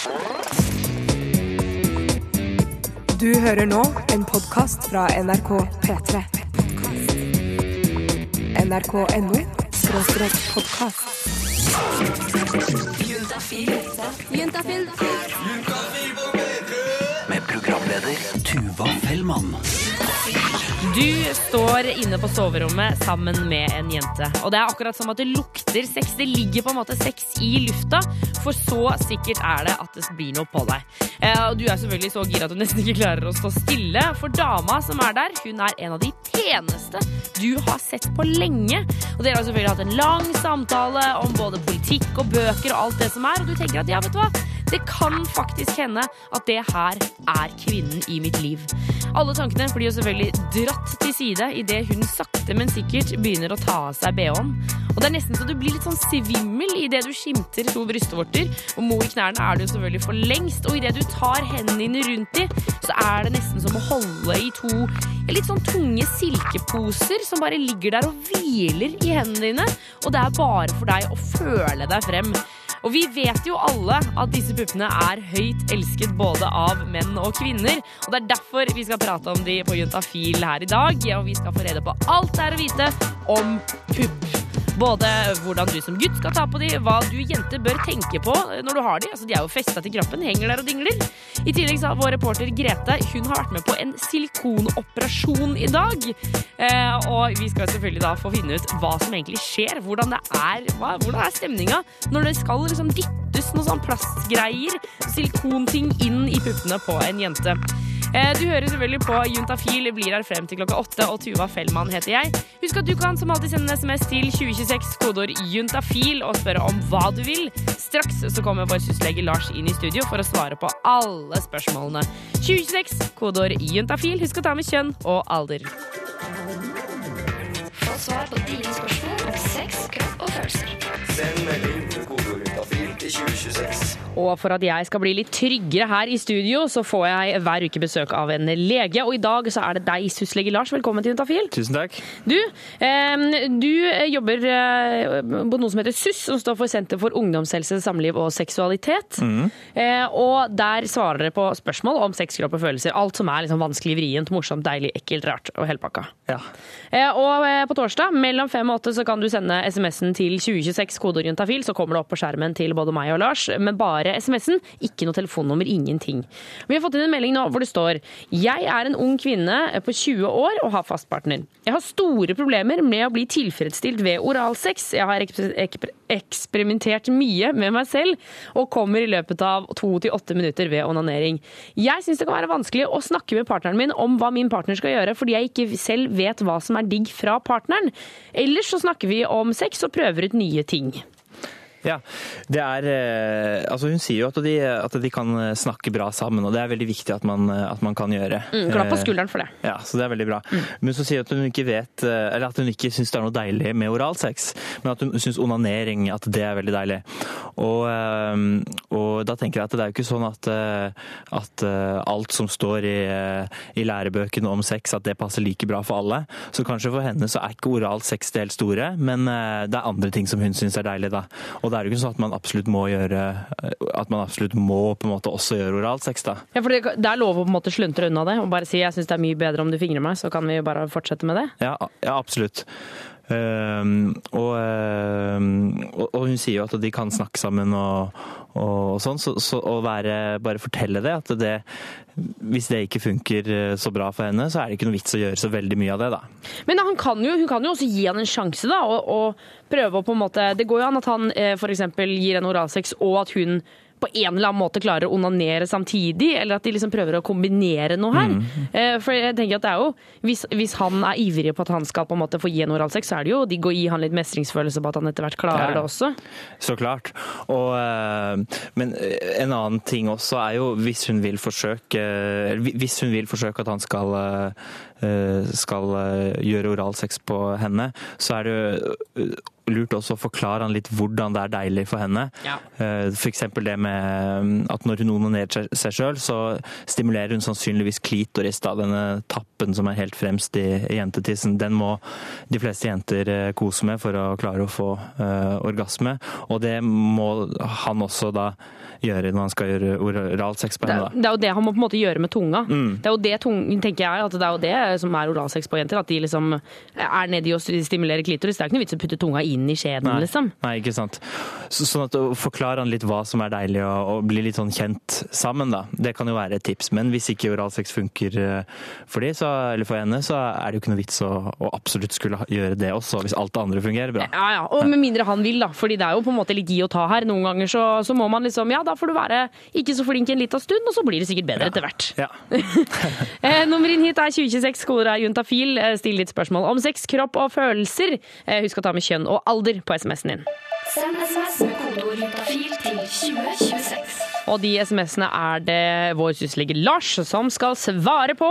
Du hører nå en podkast fra NRK P3. NRK.no skråstrek podkast. Med programleder Tuva Fellmann. Du står inne på soverommet sammen med en jente. Og det er akkurat som at det lukter sex. Det ligger på en måte sex i lufta, for så sikkert er det at det blir noe på deg. Eh, og du er selvfølgelig så gira at du nesten ikke klarer å stå stille, for dama som er der, hun er en av de peneste du har sett på lenge. Og dere har selvfølgelig hatt en lang samtale om både politikk og bøker og alt det som er, og du tenker at ja, vet du hva? Det kan faktisk hende at det her er kvinnen i mitt liv. Alle tankene blir jo selvfølgelig dratt til side idet hun sakte, men sikkert begynner å ta av seg bh-en. Og det er nesten så du blir litt sånn svimmel idet du skimter to brystvorter. Og mo i knærne er du selvfølgelig for lengst. Og idet du tar hendene dine rundt de, så er det nesten som å holde i to litt sånn tunge silkeposer som bare ligger der og hviler i hendene dine. Og det er bare for deg å føle deg frem. Og vi vet jo alle at disse puppene er høyt elsket både av menn og kvinner. Og det er derfor vi skal prate om de på Juntafil her i dag. Og vi skal få rede på alt det er å vite om pupp. Både hvordan du som gutt skal ta på de, hva du jenter bør tenke på når du har de. Altså, de er jo festa til kroppen, henger der og dingler. I tillegg har vår reporter Grete hun har vært med på en silikonoperasjon i dag. Eh, og vi skal selvfølgelig da få finne ut hva som egentlig skjer. Hvordan det er, hva, hvordan er stemninga når det skal liksom dyttes noen sånn plastgreier, silikonting, inn i puppene på en jente. Eh, Du hører selvfølgelig på Juntafil, blir her frem til klokka åtte, og Tuva Fellmann heter jeg. Husk at du kan som alltid sende en SMS til 2026, kodeord juntafil, og spørre om hva du vil. Straks så kommer vår syslege Lars inn i studio for å svare på alle spørsmålene. 2026, kodeord juntafil. Husk å ta med kjønn og alder. Få svar på dine spørsmål om sex, kropp og følelser. Send melding Og for at jeg skal bli litt tryggere her i studio, så får jeg hver uke besøk av en lege. Og i dag så er det deg, syslege Lars. Velkommen til Juntafil. Tusen takk. Du, eh, du jobber eh, på noe som heter SUS, som står for Senter for ungdomshelse, samliv og seksualitet. Eh, og der svarer dere på spørsmål om sex, kropp og følelser. Alt som er liksom vanskelig, vrient, morsomt, deilig, ekkelt, rart og hele pakka. Ja. Eh, og eh, på torsdag mellom fem og åtte så kan du sende SMS-en til 2026 kodeorientafil, så kommer det opp på skjermen til både meg og Lars. Men bare SMS-en, ikke noe telefonnummer, ingenting. Vi har fått inn en melding nå hvor det står Jeg er en ung kvinne på 20 år og har fast partner. Jeg har store problemer med å bli tilfredsstilt ved oralsex. Jeg har eksper- eksper- eksperimentert mye med meg selv og kommer i løpet av to til åtte minutter ved onanering. Jeg syns det kan være vanskelig å snakke med partneren min om hva min partner skal gjøre, fordi jeg ikke selv vet hva som er digg fra partneren. Ellers så snakker vi om sex og prøver ut nye ting. Ja, det er eh, Altså hun sier jo at de, at de kan snakke bra sammen, og det er veldig viktig at man, at man kan gjøre. Mm, Klapp på Eh, skulderen for det. Ja, så det er veldig bra. Men så sier hun at hun ikke vet eh, Eller at hun ikke syns det er noe deilig med oralsex, men at hun syns onanering at det er veldig deilig. Og, eh, og da tenker jeg at det er jo ikke sånn at, eh, at eh, alt som står i, eh, i lærebøkene om sex, at det passer like bra for alle. Så kanskje for henne så er ikke oralsex det helt store, men eh, det er andre ting som hun syns er deilig, da. Og det er jo ikke sånn at man absolutt må gjøre At man absolutt må på en måte også gjøre oralsex, da. Ja, for det, det er lov å på en måte sluntre unna det og bare si jeg syns det er mye bedre om du fingrer meg, så kan vi jo bare fortsette med det. Ja, ja absolutt. Ehm, og, ehm, og, og hun sier jo at de kan snakke sammen og, og sånn, så, så å være, bare fortelle det, at det hvis det ikke funker eh, så bra for henne, så er det ikke noe vits å gjøre så veldig mye av det, da. Men kan jo, hun kan jo også gi han en sjanse, da, og, og prøve å på en måte Det går jo an at han eh, f.eks. gir henne oralsex, og at hun på en eller annen måte klarer å onanere samtidig, eller at de liksom prøver å kombinere noe her. Eh, For jeg tenker at det er jo, hvis, hvis han er ivrig på at han skal på en måte få gi en oralsex, så er det jo de går i han litt mestringsfølelse på at han etter hvert klarer Ja. det også. Så klart. Og, eh, men en annen ting også er jo hvis hun vil forsøke Hvis hun vil forsøke at han skal, eh, skal eh, gjøre oralsex på henne, så er det lurt også å forklare han litt hvordan det er deilig for henne. Ja. F.eks. Det med mm, at når hun onanerer seg- sjøl, så stimulerer hun sannsynligvis klitoris, da, denne tappen som er helt fremst i jentetissen. Den må de fleste jenter eh, kose med for å klare å få eh, orgasme. Og det må han også da gjøre når han skal gjøre oralsex på henne. Det, det er jo det han må på en måte gjøre med tunga. Mm. Det er jo det tunga, tenker jeg, at det er jo det som er oralsex på jenter. At de liksom er nedi og stimulerer klitoris. Det er ikke noe vits å putte tunga inn i skjeden, Nei. liksom. Nei, ikke sant. Så, sånn at å forklare han litt hva som er deilig, og, og bli litt sånn kjent sammen, da. Det kan jo være et tips. Men hvis ikke oralsex funker eh, for de, så, eller for henne, så er det jo ikke noe vits å, å absolutt skulle gjøre det også, hvis alt det andre fungerer bra. Ja, ja, og Med mindre han vil, da. Fordi det er jo på en måte litt gi og ta her. Noen ganger så, så må man liksom Ja, da får du være ikke så flink en liten stund, og så blir det sikkert bedre etter hvert. Ja. Eh, nummer inn hit er 2026. Koder er juntafil. Eh, Still litt spørsmål om sex, kropp og følelser. Eh, husk å ta med kjønn og alder på SMS-en din. Send SMS med kodeord juntafil til 2026. Og de SMS-ene er det vår syslege Lars som skal svare på.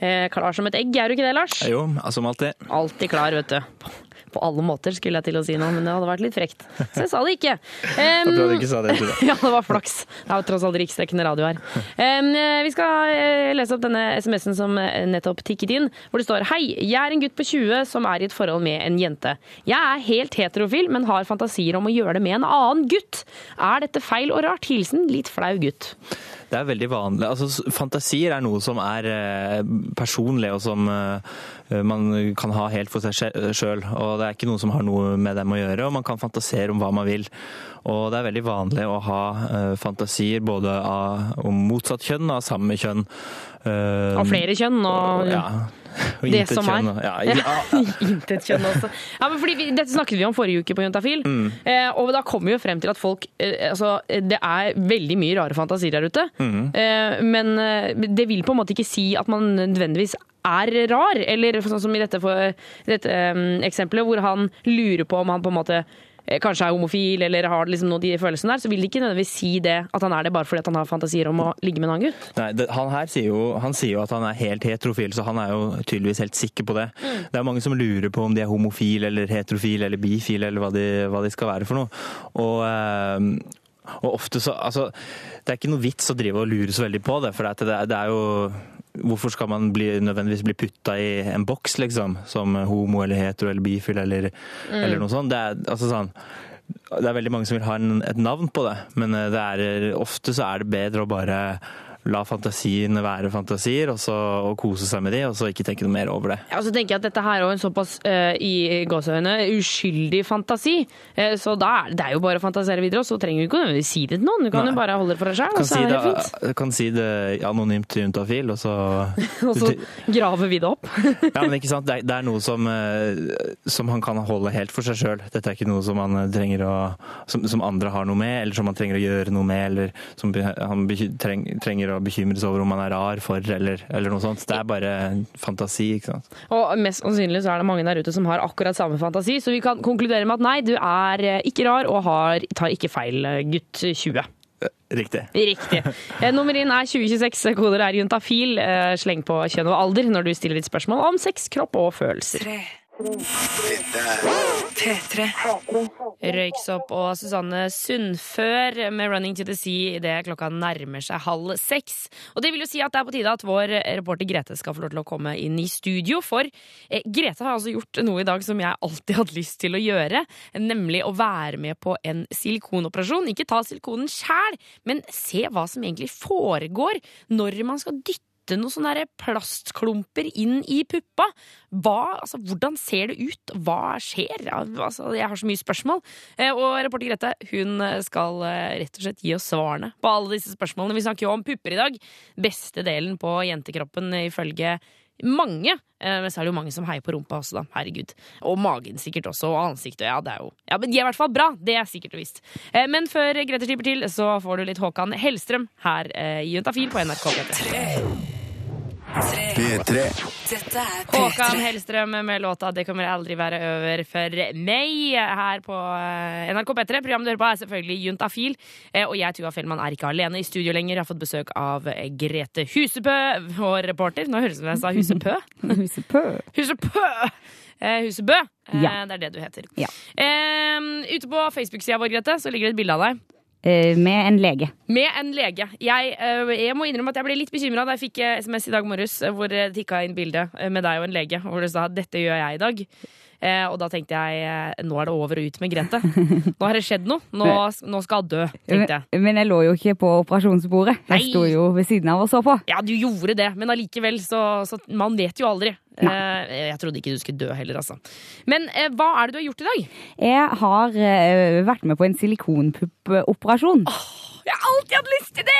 Eh, klar som et egg, er du ikke det, Lars? Jo, som alltid. Alltid klar, vet du. På alle måter, skulle jeg til å si nå, men det hadde vært litt frekt. Så jeg sa det ikke. Um, jeg ikke sa det deg. ja, det var flaks. Det er jo tross alt riksdekkende radio her. Um, vi skal eh, lese opp denne SMS-en som eh, nettopp tikket inn, hvor det står Hei, jeg er en gutt på 20 som er i et forhold med en jente. Jeg er helt heterofil, men har fantasier om å gjøre det med en annen gutt. Er dette feil og rart? Hilsen litt flau gutt. Det er veldig vanlig. Altså, fantasier er noe som er eh, personlig, og som eh, man kan ha helt for seg sjøl. Og det er ikke noe som har noe med dem å gjøre, og man kan fantasere om hva man vil. Og det er veldig vanlig å ha eh, fantasier både av, om motsatt kjønn og av samme kjønn. Og Av flere kjønn og Ja. Og det som er. Ja, ja, Intet kjønn også. Ja, men fordi vi, dette snakket vi om forrige uke på Juntafil. Mm. Eh, og da kom vi jo frem til at folk eh, Altså, det er veldig mye rare fantasier der ute. Mm. Eh, men det vil på en måte ikke si at man nødvendigvis er rar. Eller sånn som i dette, for, dette eksempelet, hvor han lurer på om han på en måte kanskje er homofil eller har liksom noe de følelsene der, så vil det ikke nødvendigvis si det at han er det bare fordi han har fantasier om å ligge med en annen gutt. Nei, det, han her sier jo, han sier jo at han er helt heterofil, så han er jo tydeligvis helt sikker på det. Det er mange som lurer på om de er homofil eller heterofil eller bifil eller hva de, hva de skal være for noe. Og, eh, og ofte så Altså, det er ikke noe vits å drive og lure så veldig på det, for det, er- det er jo Hvorfor skal man bli, nødvendigvis bli putta i en boks, liksom? Som homo eller hetero eller bifil eller, eller noe sånt. Det er, altså sånn det er veldig mange som vil ha en, et navn på det, men eh, det er, ofte så er det bedre å bare la fantasiene være fantasier, og så og kose seg med de, og så ikke tenke noe mer over det. Ja, og så tenker jeg at dette her er en såpass uh, i gåsehøyne uskyldig fantasi. uh, så da er det er jo bare å fantasere videre, og så trenger du ikke å si det til noen. Du kan Nei. jo bare holde det for deg sjøl, og så si er det fint. Du kan si det anonymt til juntafil, og så Og så graver vi det opp. Ja, men ikke sant? Det er, det er noe som, uh, som han kan holde helt for seg sjøl. Dette er ikke noe som han eh, trenger å som, som andre har noe med, eller som han trenger å gjøre noe med, eller som han treng, trenger å bekymre seg over om man er rar for, eller, eller noe sånt. Det er bare fantasi, ikke sant. Og mest sannsynlig så er det mange der ute som har akkurat samme fantasi, så vi kan konkludere med at nei, du er eh, ikke rar og har, tar ikke feil, eh, gutt 20. Riktig. Riktig. Eh, Nummer inn er 2026, koder er juntafil. Eh, Sleng på kjønn og alder når du stiller ditt spørsmål om sex, kropp og følelser. Røyksopp og Susanne Sundfør med 'Running to the Sea' idet klokka nærmer seg halv seks. Og det vil jo si at det er på tide at vår reporter Grete skal få lov til å komme inn i studio. For eh, Grete har altså gjort noe i dag som jeg alltid hadde lyst til å gjøre. Nemlig å være med på en silikonoperasjon. Ikke ta silikonen sjæl, men se hva som egentlig foregår når man skal dytte noen sånne plastklumper inn i puppa. Hva, altså, hvordan ser det ut? Hva skjer? Altså, jeg har så mye spørsmål. Eh, Og reporter Grete hun skal eh, rett og slett gi oss svarene på alle disse spørsmålene. Vi snakker jo om pupper i dag. Beste delen på jentekroppen ifølge mange. Eh, Men så er det jo mange som heier på rumpa også, da. Herregud. Og magen sikkert også, og ansiktet. Ja, det er jo Ja, men de er i hvert fall bra. Det er sikkert og visst. Eh, Men før Grete slipper til, så får du litt Håkan Hellstrøm her eh, i Juntafil på NRK P3. P3. Håkan Hellstrøm med låta 'Det kommer aldri være over for meg' her på eh, NRK P3. Programmet du hører på er selvfølgelig Juntafil. Eh, Og jeg, Tuva Fellmann, er ikke alene i studio lenger. Jeg har fått besøk av Grete Husebø, vår reporter. Nå høres det ut som jeg sa Husepø. Husepø. Husepø. Husebø. Eh, Ja. Det er det du heter. Ja. Ute på Facebook-sida vår, Grete, så ligger det et bilde av deg. Eh, med en lege. Med en lege. Jeg, eh, jeg må innrømme at jeg ble litt bekymra da jeg fikk eh, SMS i dag morges hvor det tikka inn bilde med deg og en lege, hvor det sa 'dette gjør jeg i dag'. Eh, og da tenkte jeg eh, nå er det over og ut med Grete. Nå har det skjedd noe. Nå, nå skal hun dø, tenkte jeg. Men, jeg lå jo ikke på operasjonsbordet. Nei. Jeg sto jo ved siden av og så på. Ja, du gjorde det, men allikevel, så, så Man vet jo aldri. Eh, jeg trodde ikke du skulle dø heller, altså. Men hva er det du har gjort i dag? Jeg har vært med på en silikonpuppoperasjon. Jeg har alltid hatt lyst til det!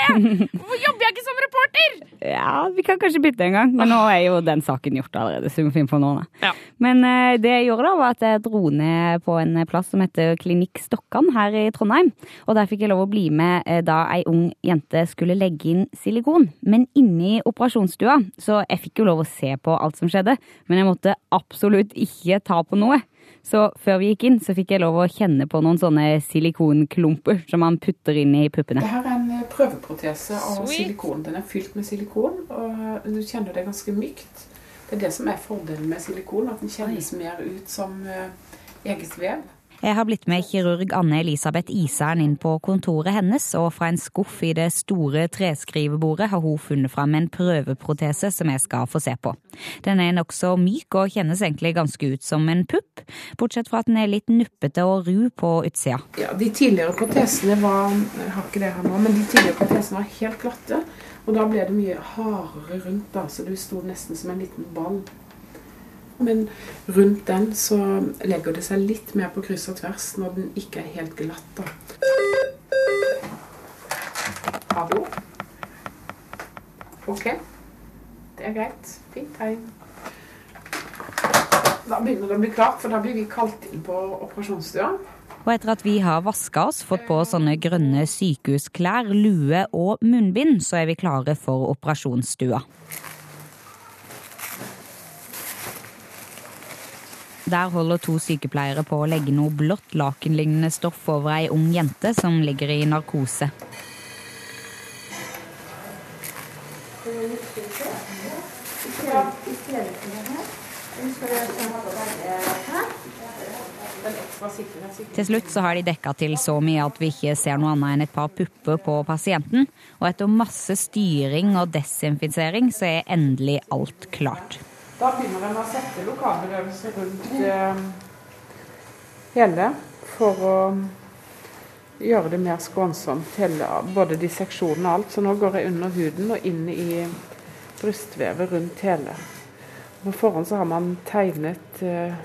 Hvorfor jobber jeg ikke som reporter? Ja, vi kan kanskje bytte en gang, men nå er jo den saken gjort allerede. så vi må finne på noe. Ja. Men eh, det jeg gjorde da, var at jeg dro ned på en plass som heter Klinikk Stokkan her i Trondheim. Og der fikk jeg lov å bli med eh, da ei ung jente skulle legge inn silikon. Men inne i operasjonsstua, så jeg fikk jo lov å se på alt som skjedde, men jeg måtte absolutt ikke ta på noe. Så før vi gikk inn, så fikk jeg lov å kjenne på noen sånne silikonklumper som man putter inn i puppene. Det her er en eh, prøveprotese av Sweet. silikon. Den er fylt med silikon, og du kjenner det ganske mykt. Det er det som er fordelen med silikon, at den kjennes mer ut som eh, eget vev. Jeg har blitt med kirurg Anne Elisabeth Isern inn på kontoret hennes, og fra en skuff i det store treskrivebordet har hun funnet fram en prøveprotese som jeg skal få se på. Den er nokså myk og kjennes egentlig ganske ut som en pupp, bortsett fra at den er litt nuppete og ru på utsida. Ja, De tidligere protesene var Jeg har ikke det her nå, men de tidligere protesene var helt glatte. Og da ble det mye hardere rundt, da, så du sto nesten som en liten ball. Men rundt den så legger det seg litt mer på kryss og tvers når den ikke er helt glatt. da. Hallo? Ok. Det er greit. Fint tegn. Da begynner det å bli klart, for da blir vi kalt inn på operasjonsstua. Og etter at vi har vaska oss, fått på sånne grønne sykehusklær, lue og munnbind, så er vi klare for operasjonsstua. Der holder to sykepleiere på å legge noe blått lakenlignende stoff over ei ung jente som ligger i narkose. Til slutt så har de dekka til så mye at vi ikke ser noe annet enn et par pupper på pasienten. Og etter masse styring og desinfisering så er endelig alt klart. Da begynner en å sette lokalbedøvelse rundt eh, hele for å gjøre det mer skånsomt, hele, både disseksjonen og alt. Så nå går jeg under huden og inn i brystvevet rundt hele. På forhånd så har man tegnet eh,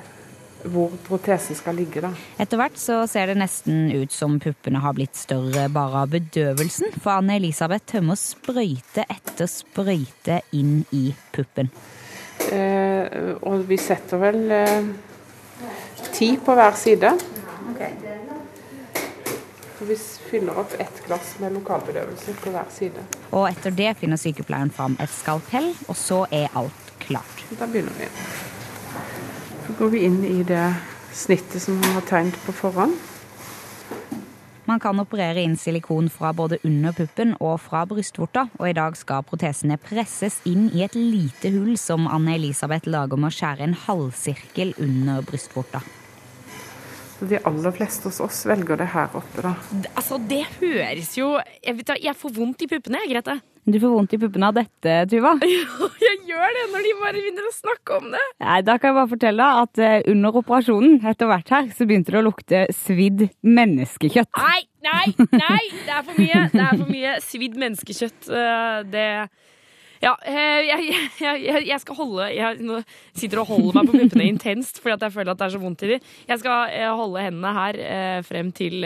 hvor protesen skal ligge, da. Etter hvert så ser det nesten ut som puppene har blitt større bare av bedøvelsen, for Anne Elisabeth tømmer sprøyte etter sprøyte inn i puppen. Eh, og vi setter vel eh, ti på hver side. Okay. vi fyller opp ett glass med lokalbedøvelse på hver side. Og etter det finner sykepleieren fram et skalpell, og så er alt klart. Da begynner vi. Så går vi inn i det snittet som han har tegnet på forhånd. Man kan operere inn silikon fra både under puppen og fra brystvorta, og i dag skal protesene presses inn i et lite hull som Anne Elisabeth lager med å skjære en halvsirkel under brystvorta. Så de aller fleste hos oss velger det her oppe, da. Altså, det høres jo Jeg, vet, jeg får vondt i puppene, jeg, Grete. Du får vondt i puppene av dette, Tuva. Jeg gjør det når de bare begynner å snakke om det. Nei, Da kan jeg bare fortelle at eh, under operasjonen etter hvert her, så begynte det å lukte svidd menneskekjøtt. Nei, nei, nei! Det er for mye. Det er for mye svidd menneskekjøtt. Eh, Det Ja, eh, jeg, jeg, jeg, skal holde Jeg sitter og holder meg på puppene intenst fordi jeg føler at det er så vondt i dem. Jeg skal eh, holde hendene her eh, frem til,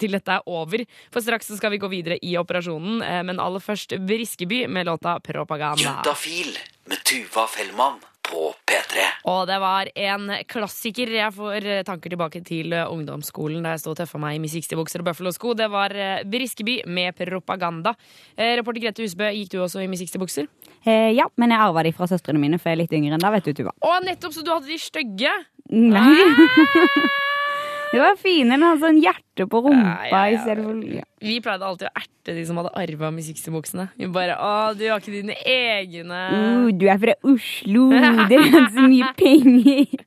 til dette er over. For straks så skal vi gå videre i operasjonen. Men aller først Briskeby med låta 'Propaganda'. Juntafil med Tuva Fellmann på P3. Og det var en klassiker. Jeg får tanker tilbake til ungdomsskolen da jeg sto og tøffa meg i Miss 60-bukser og Buffalo-sko. Det var Briskeby med propaganda. Eh, Reporter Grete Husbø, gikk du også i Miss 60-bukser? Eh, ja, men jeg arva de fra søstrene mine, for jeg er litt yngre enn deg, vet du, Tuva. Å, nettopp! Så du hadde de stygge? Nei. Det var finere enn å ha sånn hjerte på rumpa Ja, ja, ja. i ja. Vi pleide alltid å erte de som hadde arva Musikksbuksene. Vi bare 'Å, du har ikke dine egne'. Uh, du er fra Oslo, det er så mye penger.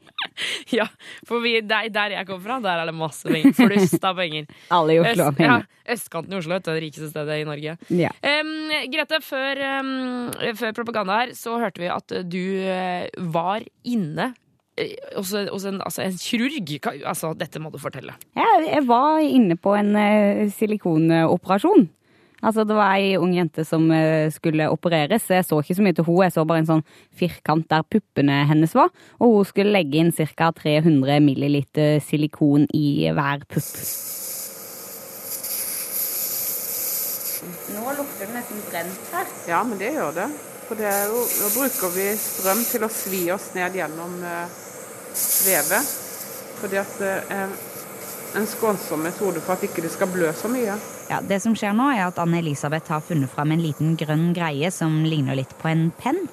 Ja, for vi, der, der jeg kommer fra, der er det masse penger. Flust av penger. Alle i Oslo har Øst, ja, penger. østkanten i Oslo er det rikeste stedet i Norge. Ja. Em, Grete, før, um, før propaganda her, så hørte vi at du eh, var inne eh, hos, hos en, altså en kirurg. Altså, dette må du fortelle. Ja, jeg var inne på en uh, silikonoperasjon. Altså, det var ei ung jente som uh, skulle opereres. Jeg så ikke så mye til henne, jeg så bare en sånn firkant der puppene hennes var. Og hun skulle legge inn ca. 300 milliliter silikon i hver pupp. Nå lukter det nesten brent her. Ja, men det gjør det. For det er jo, nå bruker vi strøm til å svi oss ned gjennom eh, vevet. Fordi at det er en skånsom metode for at ikke det skal blø så mye. Ja, Det som skjer nå, er at Anne-Elisabeth har funnet fram en liten grønn greie som ligner litt på en penn.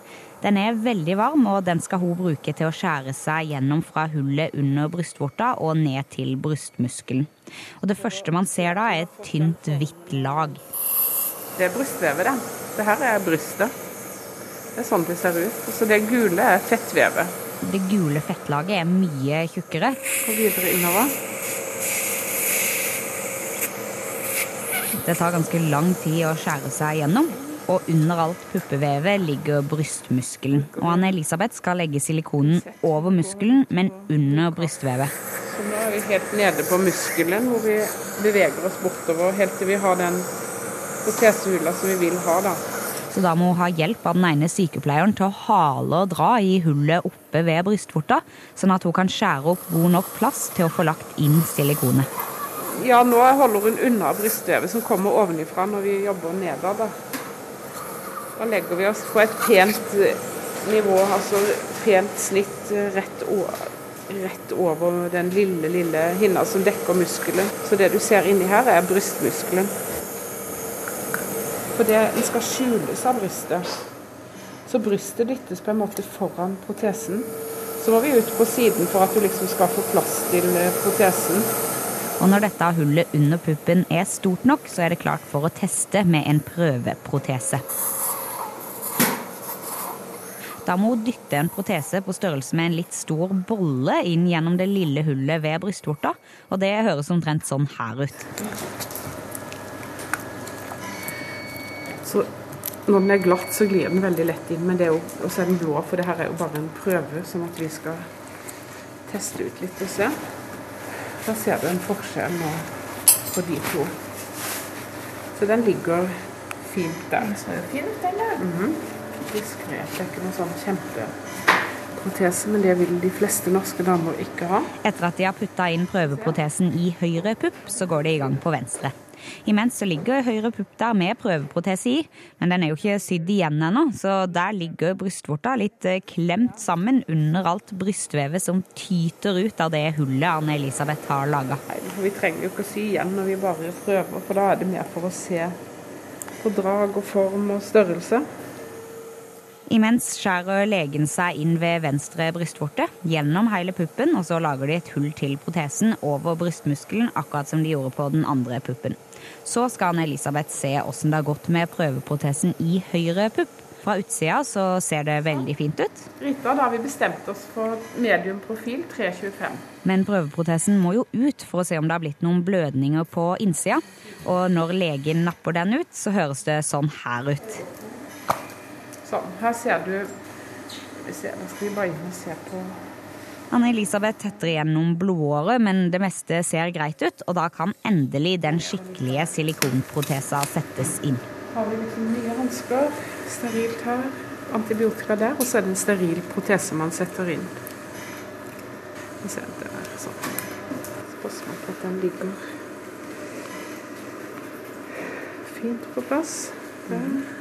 Den er veldig varm, og den skal hun bruke til å skjære seg gjennom fra hullet under brystvorta og ned til brystmuskelen. Og Det første man ser da, er et tynt, hvitt lag. Det er brystvevet, det. Det her er brystet. Det er sånn det ser ut. Og så det gule er fettvevet. Det gule fettlaget er mye tjukkere. Gå videre innover. Det tar ganske lang tid å skjære seg gjennom. Og under alt puppevevet ligger brystmuskelen. Og Anne-Elisabeth skal legge silikonen over muskelen, men under brystvevet. Så nå er vi helt nede på muskelen, hvor vi beveger oss bortover helt til vi har den protesehula som vi vil ha, da. Så da må hun ha hjelp av den ene sykepleieren til å hale og dra i hullet oppe ved brystvorta, sånn at hun kan skjære opp god nok plass til å få lagt inn silikonet. Ja, nå holder hun unna brystvevet som kommer ovenifra når vi jobber nedad, da. Da legger vi oss på et pent eh, nivå, altså pent snitt eh, rett, over, rett over den lille, lille hinna som dekker muskelen. Så det du ser inni her, er brystmuskelen. For det den skal skjules av brystet. Så brystet dyttes på en måte foran protesen. Så må vi ut på siden for at du liksom skal få plass til eh, protesen. Og når dette hullet under puppen er stort nok, så er det klart for å teste med en prøveprotese. Da må hun dytte en protese på størrelse med en litt stor bolle inn gjennom det lille hullet ved brystvorta, og det høres omtrent sånn her ut. Så når den er glatt, så glir den veldig lett inn, men det er jo, og så er den blå, for det her er jo bare en prøve, sånn at vi skal teste ut litt og se. Da ser du en forskjell nå på de to. Så den ligger fint der. Den ser jo fint, eller? Mm -hmm. Mhm. Diskret. Det er ikke noen sånn kjempe men det vil de fleste norske damer ikke ha. Etter at de har putta inn prøveprotesen i høyre pupp, så går de i gang på venstre. Imens så ligger høyre pupp der med prøveprotese i, men den er jo ikke sydd igjen ennå, så der ligger brystvorta litt eh, klemt sammen under alt brystvevet som tyter ut av det hullet Anne-Elisabeth har laga. Vi trenger jo ikke å sy igjen når vi bare prøver, for da er det mer for å se på drag og form og størrelse. Imens skjærer legen seg inn ved venstre brystvorte, gjennom hele puppen, og så lager de et hull til protesen over brystmuskelen, akkurat som de gjorde på den andre puppen. Så skal Anne-Elisabeth se åssen det har gått med prøveprotesen i høyre pupp. Fra utsida så ser det veldig fint ut, Rita, da har vi bestemt oss for medium profil 325. men prøveprotesen må jo ut for å se om det har blitt noen blødninger på innsida. Og når legen napper den ut, så høres det sånn her ut. Sånn, her ser du vi skal vi bare inn og se på Anne-Elisabeth tetter igjennom blodåret, men det meste ser greit ut, og da kan endelig den skikkelige silikonprotesa settes inn. Har vi liksom nye hansker, sterilt her, antibiotika der, og så er det en steril protese man setter inn. Vi ser det er sånn. Man at den ligger fint på plass. Der.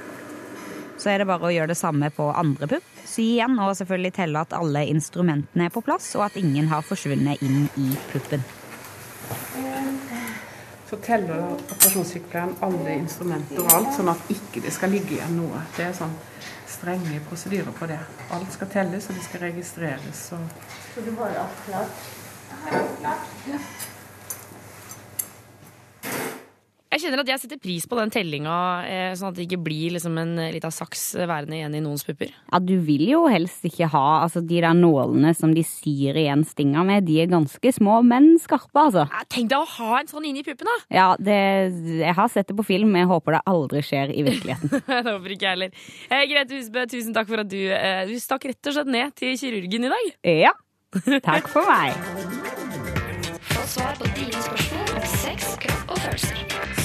Så er det bare å gjøre det samme på andre pupp. Sy igjen, og selvfølgelig telle at alle instrumentene er på plass, og at ingen har forsvunnet inn i puppen. Så teller operasjonssykepleieren alle instrumenter og alt, sånn at ikke det skal ligge igjen noe. Det er sånn strenge prosedyrer på det. Alt skal telles, og det skal registreres. Og Så du har alt klart? Jeg kjenner at jeg setter pris på den tellinga, eh, sånn at det ikke blir liksom en lita saks værende igjen i noens pupper. Ja, du vil jo helst ikke ha altså de der nålene som de syr igjen stinga med. De er ganske små, men skarpe, altså. Ja, Tenk deg å ha en sånn inni puppen, da! Ja, det, jeg har sett det på film, men jeg håper det aldri skjer i virkeligheten. det håper ikke jeg heller. Eh, Grete Husbø, tusen takk for at du, eh, du stakk rett og slett ned til kirurgen i dag. Ja. Takk for meg. Få svar på dine spørsmål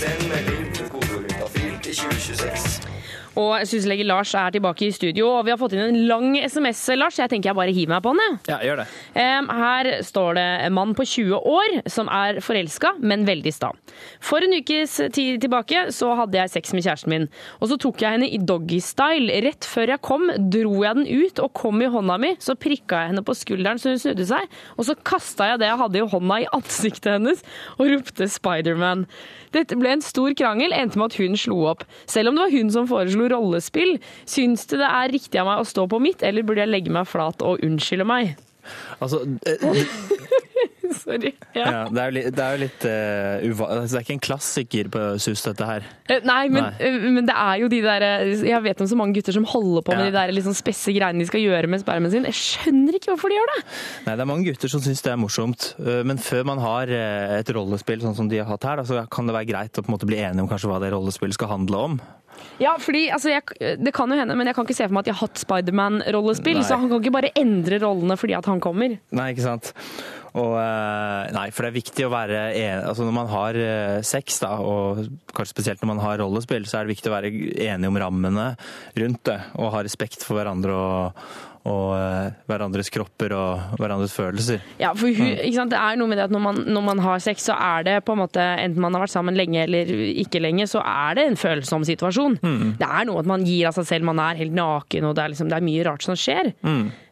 Send melding til kodeord juntafil til 2026. Og syslege Lars er tilbake i studio, og vi har fått inn en lang SMS, Lars. Jeg tenker jeg bare hiver meg på den, jeg. Ja, gjør det. Her står det en mann på 20 år som er forelska, men veldig sta. For en ukes tid tilbake så hadde jeg sex med kjæresten min. Og så tok jeg henne i doggystyle. Rett før jeg kom, dro jeg den ut og kom i hånda mi. Så prikka jeg henne på skulderen så hun snudde seg, og så kasta jeg det jeg hadde i hånda i ansiktet hennes og ropte Spiderman. Dette ble en stor krangel, endte med at hun slo opp. Selv om det var hun som foreslo rollespill, syns du det er riktig av meg å stå på mitt, eller burde jeg legge meg flat og unnskylde meg? Altså, eh, Sorry. Ja. ja, det er jo litt, det er litt uh, uva... Altså, det er ikke en klassiker på SUS, dette her. Eh, Nei, men, Nei. men det er jo de der Jeg vet om så mange gutter som holder på med Ja. de der sånn spesse greiene de skal gjøre med spermen sin. Jeg skjønner ikke hvorfor de gjør det! Nei, det er mange gutter som syns det er morsomt. Men før man har et rollespill sånn som de har hatt her, da, så kan det være greit å på en måte bli enige om kanskje hva det rollespillet skal handle om. Ja, fordi altså, jeg, Det kan jo hende, men jeg kan ikke se for meg at de har hatt Spiderman-rollespill. Så han kan ikke bare endre rollene fordi at han kommer. Nei, ikke sant? Og, eh, nei, for det er viktig å være en, altså Når man har eh, sex, da, og kanskje spesielt når man har rollespill, så er det viktig å være enige om rammene rundt det. Og ha respekt for hverandre og, og eh, hverandres kropper og hverandres følelser. Ja, for hun, sant? Det er noe med det at når man, når man har sex, så er det på en måte Enten man har vært sammen lenge eller ikke lenge, så er det en følsom situasjon. Det er noe at man gir av seg selv, man er helt naken, og det er, liksom, det er mye rart som skjer.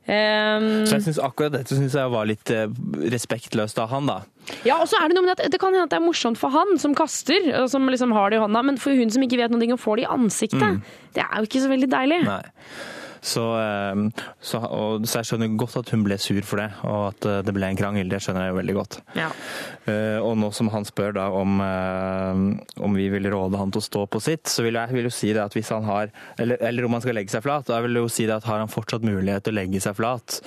Um, Så jeg synes akkurat dette synes jeg var litt eh, respektløst av han, da. Ja, og så er det noe med at det kan hende at det er morsomt for han som kaster, og som liksom har det i hånda, men for hun som ikke vet noe og får det i ansiktet, det er jo ikke så veldig deilig. Nei. Så, eh, så, og, så jeg skjønner godt at hun ble sur for det, og at eh, det ble en krangel. Det skjønner jeg jo veldig godt. Ja. Eh, Og nå som han spør da om, om vi vil råde han til å stå på sitt, så vil jeg vil jo si det at hvis han har Eller, eller om han skal legge seg flat, da vil jeg jo si det at har han fortsatt mulighet til å legge seg flat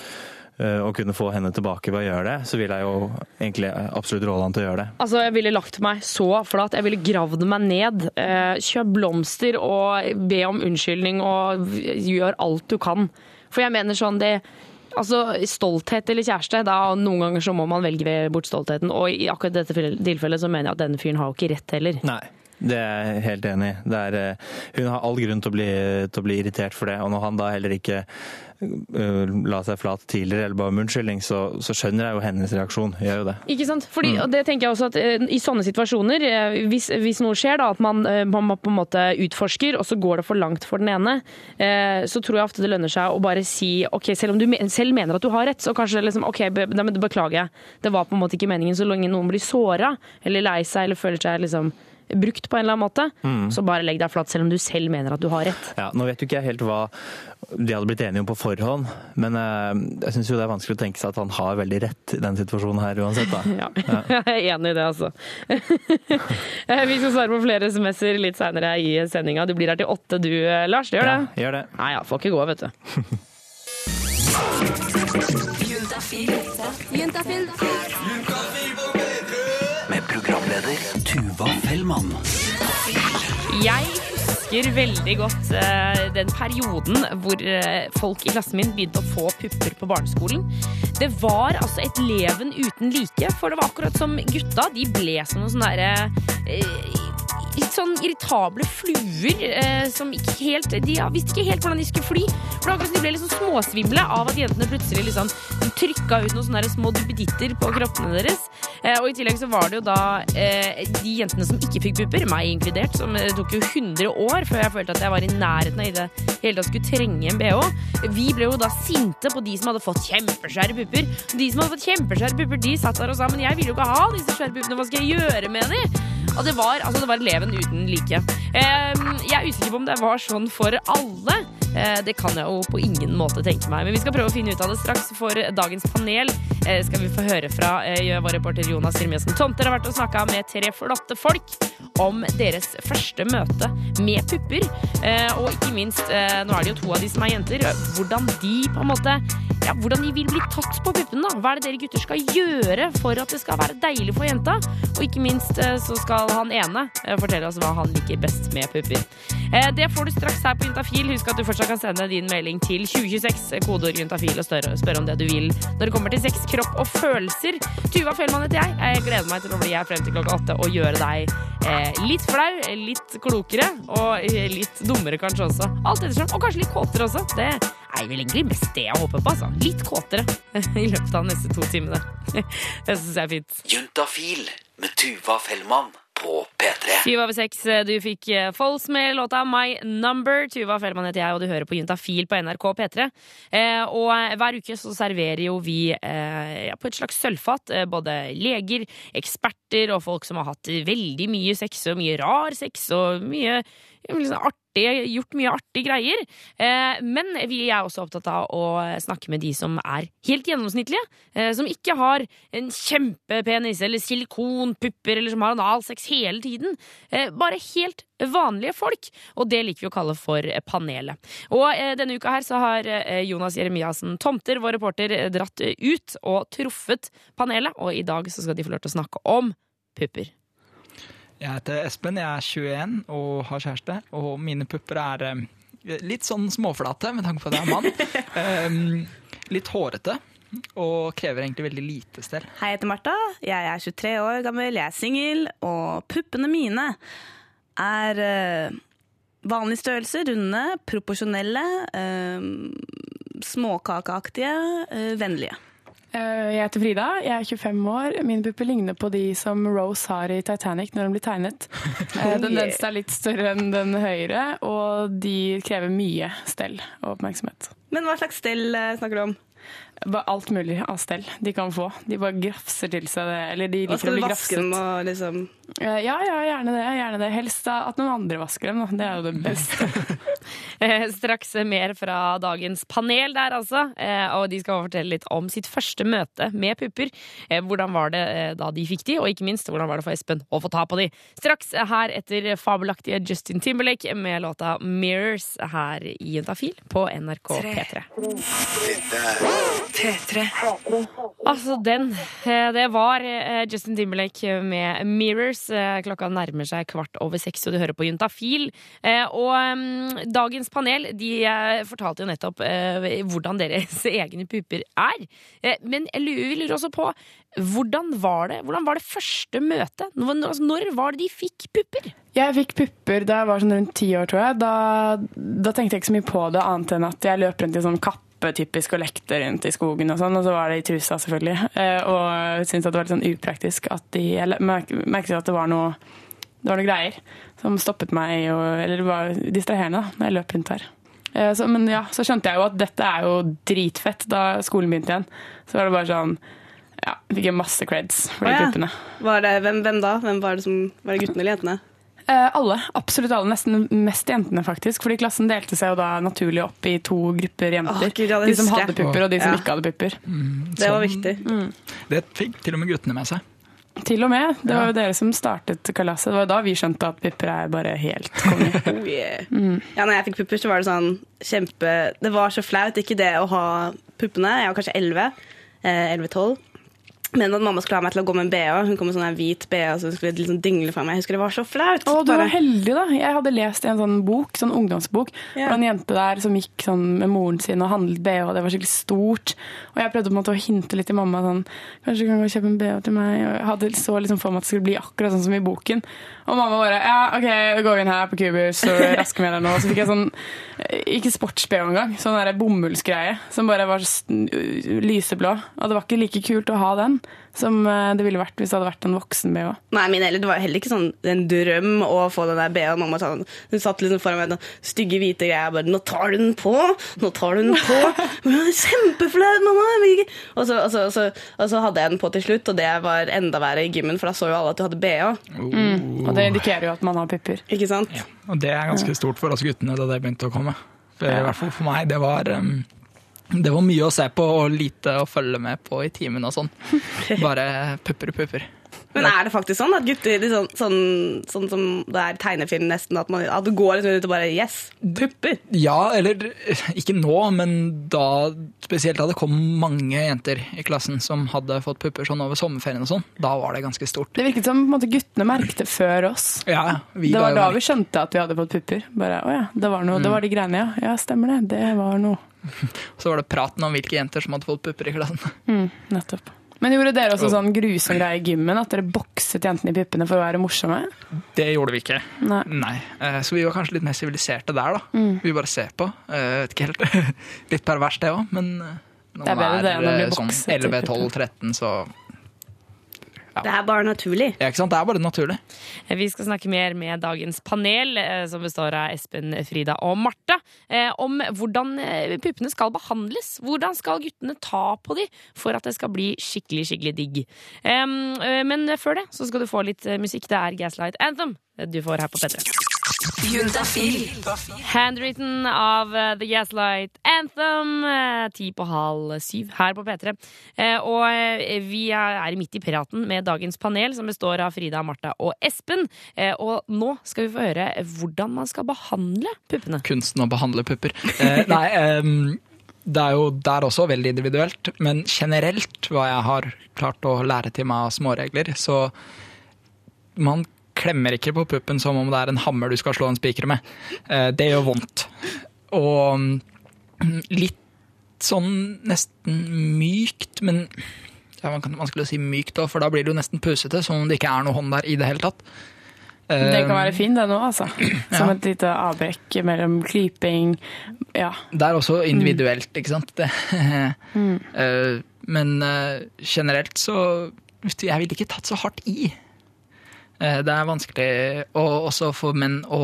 eh, og kunne få henne tilbake ved å gjøre det, så vil jeg jo egentlig absolutt råde han til å gjøre det. Altså, Jeg ville lagt meg så flat. Jeg ville gravd meg ned. Eh, kjøp blomster og be om unnskyldning og gjør alt du kan. For jeg mener sånn det Altså, Stolthet eller kjæreste, da noen ganger så må man velge bort stoltheten. Og i akkurat dette tilfellet så mener jeg at denne fyren har jo ikke rett heller. Nei. Det er jeg helt enig i. Eh, Hun har all grunn til å, bli, til å bli irritert for det. Og når han da heller ikke eh, la seg flat tidligere eller ba om unnskyldning, så, så skjønner jeg jo hennes reaksjon. Gjør jo det. Ikke sant? Fordi, og det tenker jeg også at eh, I sånne situasjoner, hvis, hvis noe skjer, da, at man, man på en måte utforsker, og så går det for langt for den ene, så tror jeg ofte det lønner seg å bare si ok, selv om du selv mener at du har rett, så kanskje liksom, ok, be, be, beklager jeg. Det var på en måte ikke meningen. Så lenge noen blir såra eller lei seg eller føler seg liksom brukt på en eller annen måte, så bare legg deg flat, selv om du selv mener at du har rett. Ja, Nå vet jo ikke jeg helt hva de hadde blitt enige om på forhånd, men eh, jeg syns jo det er vanskelig å tenke seg at han har veldig rett i den situasjonen her uansett. da. Ja, jeg er enig i det, altså. Eh, Vi skal svare på flere SMS-er litt seinere i sendinga. Du blir her til åtte du, eh, Lars. Det gjør Ja, det? gjør det. Nei ja, får ikke gå, vet du. Med programleder Tuva Fellmann. Jeg husker veldig godt uh, den perioden hvor uh, folk i klassen min begynte å få pupper på barneskolen. Det var altså et leven uten like, for det var akkurat som gutta. De ble som noen sånne derre eh, litt sånn irritable fluer eh, som ikke helt De visste ikke helt hvordan de skulle fly. For akkurat de ble liksom småsvimle av at jentene plutselig liksom trykka ut noen sånne små duppeditter på kroppene deres. Eh, og i tillegg så var det jo da eh, de jentene som ikke fikk pupper, meg inkludert, som det tok jo 100 år før jeg følte at jeg var i nærheten av i det hele tatt skulle trenge en bh. Vi ble jo da sinte på de som hadde fått kjempeskjære pupper. De som hadde fått kjempeskjære pupper, de satt der og sa men jeg vil jo ikke ha disse skjære puppene, hva skal jeg gjøre med de? Og det var, altså, det var et leven uten like. Jeg er usikker på om det var sånn for alle. Eh, det kan jeg jo på ingen måte tenke meg. Men vi skal prøve å finne ut av det straks. For dagens panel eh, skal vi få høre fra eh, vår reporter Jonas Sirmiassen Tomter har vært og snakka med tre flotte folk om deres første møte med pupper. Og ikke minst, nå er det jo to av de som er jenter, hvordan de på en måte ja, hvordan de vil bli tatt på puppene. da. Hva er det dere gutter skal gjøre for at det skal være deilig for jenta? Og ikke minst eh, så skal han ene eh, fortelle oss hva han liker best med pupper. Eh, Det får du straks her på Juntafil. Husk at du fortsatt kan sende din melding til 2026, kodeord juntafil, og spørre, om det du vil når det kommer til sex, kropp og følelser. Tuva Fellmann heter jeg. Jeg gleder meg til å bli her frem til klokka åtte og gjøre deg litt flau, litt klokere og litt dummere kanskje også. Alt ettersom. Og kanskje litt kåtere også. Det er vel egentlig mest det jeg håper på. altså. Litt kåtere i løpet av de neste to timene. Det syns jeg er fint. Juntafil med Tuva Fellmann på P3. Syv over seks. Du fikk eh, Fols med låta My Number. Tuva Fellmann heter jeg, og du hører på Juntafil på NRK P3. Eh, og hver uke så serverer jo vi eh, på et slags sølvfat eh, både leger, eksperter og folk som har hatt veldig mye sex og mye rar sex og mye liksom, artig, gjort mye artige greier. Eh, men vi er også opptatt av å snakke med de som er helt gjennomsnittlige. Eh, som ikke har en kjempepenis eller silikonpupper eller som har analsex hele tiden. Eh, bare helt vanlige folk. Og det liker vi å kalle for panelet. Og denne uka her så har Jonas Jeremiassen Tomter, vår reporter, dratt ut og truffet panelet. Og i dag så skal de få lov til å snakke om pupper. Jeg heter Espen, jeg er 21 og har kjæreste. Og mine pupper er eh, litt sånn småflate, med tanke på at jeg er mann. Eh, litt hårete. Og krever egentlig veldig lite stell. Hei, jeg heter Martha. Jeg er 23 år gammel, jeg er singel, og puppene mine er eh, vanlig størrelse, runde, proporsjonelle, eh, småkakeaktige, eh, vennlige. Eh, Jeg heter Frida, jeg er 25 år. Mine pupper ligner på de som Rose har i Titanic når den blir tegnet. Eh, Den venstre er litt større enn den høyre, og de krever mye stell og oppmerksomhet. Men hva slags stell eh, snakker du om? Alt mulig av stell de kan få. De bare grafser til seg det. Eller de liker å bli vaske dem grafset. og liksom Eh, Ja, ja, gjerne det. gjerne det. Helst at noen andre vasker dem. Da. Det er jo det beste. Eh, Straks mer fra dagens panel der, altså. Eh, Og de skal fortelle litt om sitt første møte med pupper. Eh, Hvordan var det da de fikk de, og ikke minst hvordan var det for Espen å få ta på de. Straks her etter fabelaktige Justin Timberlake med låta 'Mirrors' her i Juntafil på NRK P3. P3. Altså, den. eh, Det var eh, Justin Timberlake med 'Mirrors'. Eh, Klokka nærmer seg kvart over seks, og du hører på Juntafil. Eh, Og mm, dagens panel de fortalte jo nettopp hvordan deres egne pupper er. Men vi lurer også på hvordan var det Hvordan var det første møtet? Når, altså, var det de fikk pupper? Jeg fikk pupper da jeg var sånn rundt ti år, tror jeg. Da, da tenkte jeg ikke så mye på det, annet enn at jeg løp rundt i sånn kappe typisk og lekte rundt i skogen og sånn, og så var det i trusa, selvfølgelig. Eh, og syntes at det var litt sånn upraktisk at de Jeg merk- merket at det var noe det var noen greier som stoppet meg, og, eller det var distraherende da når jeg løp rundt her. Eh, Så, men ja, så skjønte jeg jo at dette er jo dritfett da skolen begynte igjen. Så var det bare sånn Ja, fikk jeg masse creds for de ah, ja. gruppene. Var det, hvem, hvem da? Hvem var det som Var det guttene eller jentene? Eh, alle. Absolutt alle. Nesten mest jentene, faktisk. Fordi klassen delte seg jo da naturlig opp i to grupper jenter. Åh, Gud, ja, de som husker hadde pupper, og de som Ja. ikke hadde pupper. Det var viktig. Det fikk til og med guttene med seg. Til og med. Det var jo dere som startet kalaset. Det var da vi skjønte at pupper er bare helt konge. Oh, yeah. Ja, når jeg fikk pupper, så var det sånn kjempe Det var så flaut. Ikke det å ha puppene. Jeg var kanskje 11. Eh, 11-12. Men at mamma skulle ha meg til å gå med en BH. Hun kom med sånn hvit BH som skulle liksom dingle fra meg. Jeg husker det var så flaut. Å, du var heldig, da. Jeg hadde lest i en sånn bok, sånn ungdomsbok, Ja. hvor en jente der som gikk sånn med moren sin og handlet BH, det var skikkelig stort. Og jeg prøvde på en måte å hinte litt til mamma sånn Kanskje du kan gå og kjøpe en BH til meg? Og jeg hadde så liksom for meg at det skulle bli akkurat sånn som i boken. Og mamma bare Ja, OK, gå inn her på Cubus og raske med deg nå. Så fikk jeg sånn Ikke sports-BH engang, sånn bomullsgreie som bare var lyseblå. Og det var ikke like kult å ha den. Som eh, det ville vært hvis det hadde vært en voksen-BH. Nei, min heller, Det var heller ikke sånn en drøm å få den der BH-en. Mamma sa sånn, hun satt liksom foran meg med stygge hvite greier. Jeg bare 'Nå tar du den på! Nå tar du den på!' Kjempeflaut, mamma! jeg vil ikke». Og så, og, så, og, så, og så hadde jeg den på til slutt, og det var enda verre i gymmen, for da så jo alle at du hadde BH. Mm. Og det indikerer jo at man har pupper. Ikke sant? Og det er ganske stort for oss guttene da det begynte å komme. For, I hvert fall for meg. Det var, um, det var mye å se på og lite å følge med på i timen og sånn. Bare pupper og pupper. Men er det faktisk sånn at gutter de sånn, sånn, sånn som det er tegnefilm nesten, at, man, at du går litt ut og bare Yes, pupper! Ja, eller ikke nå, men da spesielt da det kom mange jenter i klassen som hadde fått pupper sånn over sommerferien og sånn, da var det ganske stort. Det virket som på en måte, guttene merket det før oss. Ja, vi det var da vi skjønte at vi hadde fått pupper. Bare, å ja, det var, noe, det Mm. var de greiene, ja. Ja, stemmer det. Det var noe. Så var det praten om hvilke jenter som hadde fått pupper i klassen. Mm, nettopp. Men gjorde dere også sånn grusom greie i gymmen? At dere bokset jentene i puppene for å være morsomme? Det gjorde vi ikke. Nei. Nei. Så vi var kanskje litt mer siviliserte der, da. Mm. Vi bare ser på. Jeg Vet ikke helt. Litt pervers det òg, men eh, når Det er bedre man det når eh, sånn bokset 11-12-13, så Det er bare naturlig. Ja, ikke sant? Det er bare naturlig. Vi skal snakke mer med dagens panel, eh, som består av Espen, Frida og Marta, eh, om hvordan eh, puppene skal behandles. Hvordan skal guttene ta på de for at det skal bli skikkelig, skikkelig digg. Eh, Men før det så skal du få litt eh, musikk. Det er Gaslight Anthem du får her på P3. Handwritten av eh, The Gaslight Anthem. eh, Ti på halv syv her på P3. Eh, Og vi er midt i praten med dagens panel, som består av Frida, Martha og Espen. Eh, Og nå skal vi få høre hvordan man skal behandle puppene. Kunsten å behandle pupper. Eh, nei, um, det er jo der også veldig individuelt, men generelt hva jeg har klart å lære til meg av småregler, så man klemmer ikke på puppen som om det er en hammer du skal slå en spiker med. Eh, det gjør vondt. Og mm, litt sånn nesten mykt, men ja, man kan vanskelig å si mykt òg, for da blir det jo nesten pusete, som om det ikke er noe hånd der i det hele tatt. Det kan Eh, være fint det nå, altså. Som Ja. et lite avbrekk mellom klyping Ja. Det er også individuelt, ikke sant? Det, Mm. Eh, men generelt så Jeg ville ikke tatt så hardt i. Eh, det er vanskelig å, også for menn å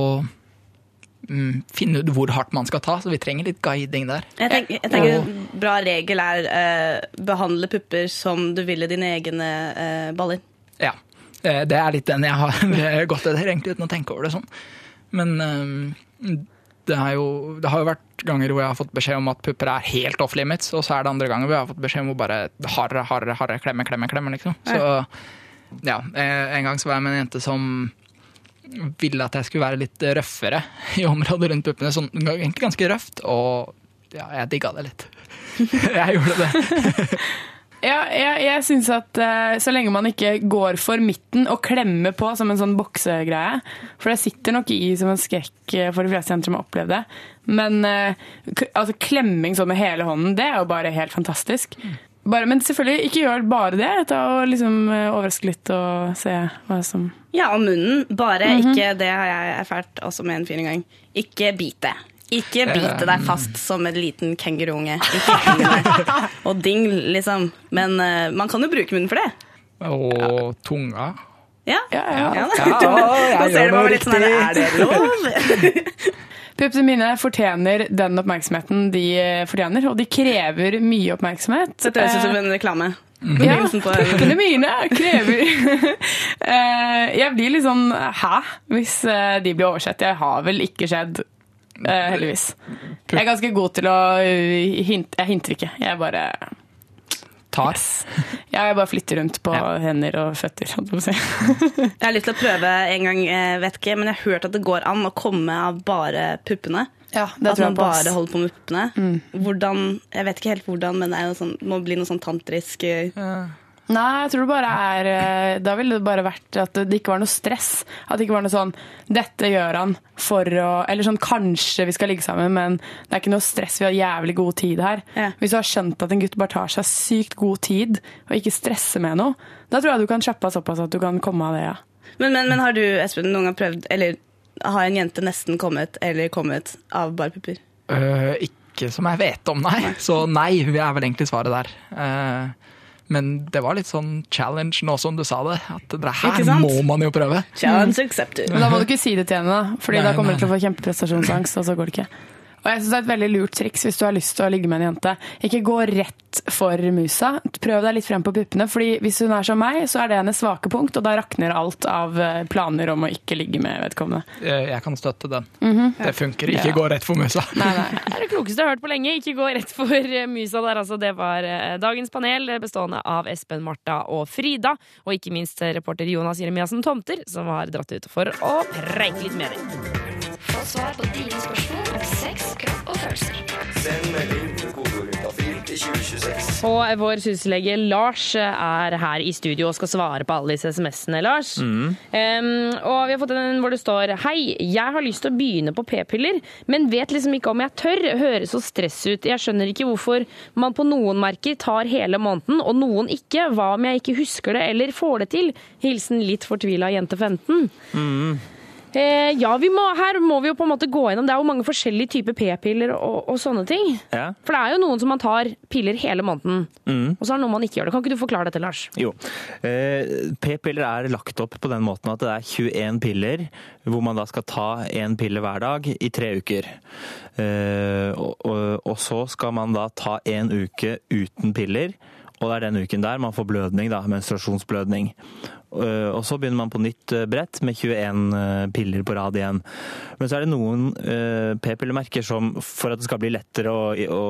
mm, finne ut hvor hardt man skal ta, så vi trenger litt guiding der. Jeg tenker, jeg tenker En bra regel er eh, behandle pupper som du ville dine egne eh, baller. Ja. Eh, Det er litt den jeg har gått etter, egentlig, uten å tenke over det sånn. Men eh, det, er jo, det har jo vært ganger hvor jeg har fått beskjed om at pupper er helt off limits, og så er det andre ganger hvor jeg har fått beskjed om å bare hardere, hardere, hardere, klemme, klemme, klemme, liksom. Så ja, eh, en gang så var jeg med en jente som ville at jeg skulle være litt røffere i området rundt puppene. Sånn, egentlig ganske røft, og ja, jeg digga det litt. Jeg gjorde det. Ja, jeg, jeg synes at uh, så lenge man ikke går for midten og klemmer på som en sånn boksegreie, for det sitter nok i som en skrekk eh, for de fleste jenter som har opplevd det, men uh, altså, klemming sånn med hele hånden, det er jo bare helt fantastisk. Bare, men selvfølgelig, ikke gjør bare det. Ta og liksom eh, overraske litt og se hva som Ja, og munnen. Bare Mhm. ikke Det har jeg erfart også med en fyr en gang. Ikke bite. Ikke bite deg fast som en liten kenguruunge. Og ding, liksom. Men uh, man kan jo bruke munnen for det. Og tunga. Ja. Ja, ja. Ja, jeg Nå ser du meg litt sånn her. Er det lov? Puppene mine fortjener den oppmerksomheten de eh, fortjener, og de krever mye oppmerksomhet. Dette høres ut som Eh, en reklame. Mm. Ja, puppene mine krever Eh, Jeg blir litt sånn hæ, hvis de blir oversett. Jeg har vel ikke skjedd, eh, heldigvis. Jeg er ganske god til å hinte Jeg hinter ikke. Jeg bare Tar. Ja, jeg bare flytter rundt på hender og føtter. jeg. Jeg har lyst til å prøve en gang, eh, vet ikke, men jeg har hørt at det går an å komme av bare puppene. det at man bare holder på med puppene. Hvordan, jeg vet ikke helt hvordan, men det er jo sånn, må bli noe sånn tantrisk eh, Nei, jeg tror det bare er eh, Da ville det bare vært at det ikke var noe stress. At det ikke var noe sånn Dette gjør han for å Eller sånn kanskje vi skal ligge sammen, men det er ikke noe stress. Vi har jævlig god tid her. Hvis du har skjønt at en gutt bare tar seg sykt god tid og ikke stresser med noe, da tror jeg du kan kjappe av såpass at du kan komme av det, ja. Men, men, men har du, Espen, noen gang prøvd Eller har en jente nesten kommet eller kommet av bare pupper? Eh, ikke som jeg vet om, nei. Så nei, vi er vel egentlig svaret der. Eh, Men det var litt sånn challenge nå som du sa det. At det her må man jo prøve. Challenge accepted. Men da må du ikke si det til henne, da. Fordi Nei, da kommer du til å få kjempeprestasjonsangst, og så går det ikke. Og jeg synes det er et veldig lurt triks hvis du har lyst til å ligge med en jente. Ikke gå rett for musa. Prøv deg litt frem på puppene. fordi hvis hun er som meg, så er det hennes svake punkt, og da rakner alt av eh, planer om å ikke ligge med vedkommende. Eh, Jeg kan støtte den. Mhm. Det funker. Ikke Ja. gå rett for musa. Nei, nei. Det er det klokeste jeg har hørt på lenge. Ikke gå rett for eh, musa der, altså. Det var dagens panel, bestående av Espen, Martha og Frida. Og ikke minst reporter Jonas Jeremiassen Tomter, som har dratt ut for å preike litt med dem. Få svar på dine spørsmål og følelser. Send melding kodeord til 2026. Og vår syslege Lars er her i studio og skal svare på alle disse SMS-ene, Lars. Mm. Um, og vi har fått en hvor det står Hei, jeg har lyst til å begynne på p-piller, men vet liksom ikke om jeg tør. Høres så stress ut. Jeg skjønner ikke hvorfor man på noen merker tar hele måneden, og noen ikke. Hva om jeg ikke husker det eller får det til? Hilsen litt fortvila jente 15. Mm. Eh, ja, vi må, her må vi jo på en måte gå gjennom. Det er jo mange forskjellige typer p-piller og, og sånne ting. Ja. For det er jo noen som man tar piller hele måneden, Mm. og så er det noen man ikke gjør det. Kan ikke du forklare dette, Lars? Jo. Eh, P-piller er lagt opp på den måten at det er 21 piller, hvor man da skal ta én pille hver dag i tre uker. Eh, og, og, og så skal man da ta en uke uten piller, og det er den uken der man får blødning, da, menstruasjonsblødning. Eh, Og så begynner man på nytt eh, brett med 21 eh, piller på rad igjen. Men så er det noen p-pillemerker som for at det skal bli lettere å, å,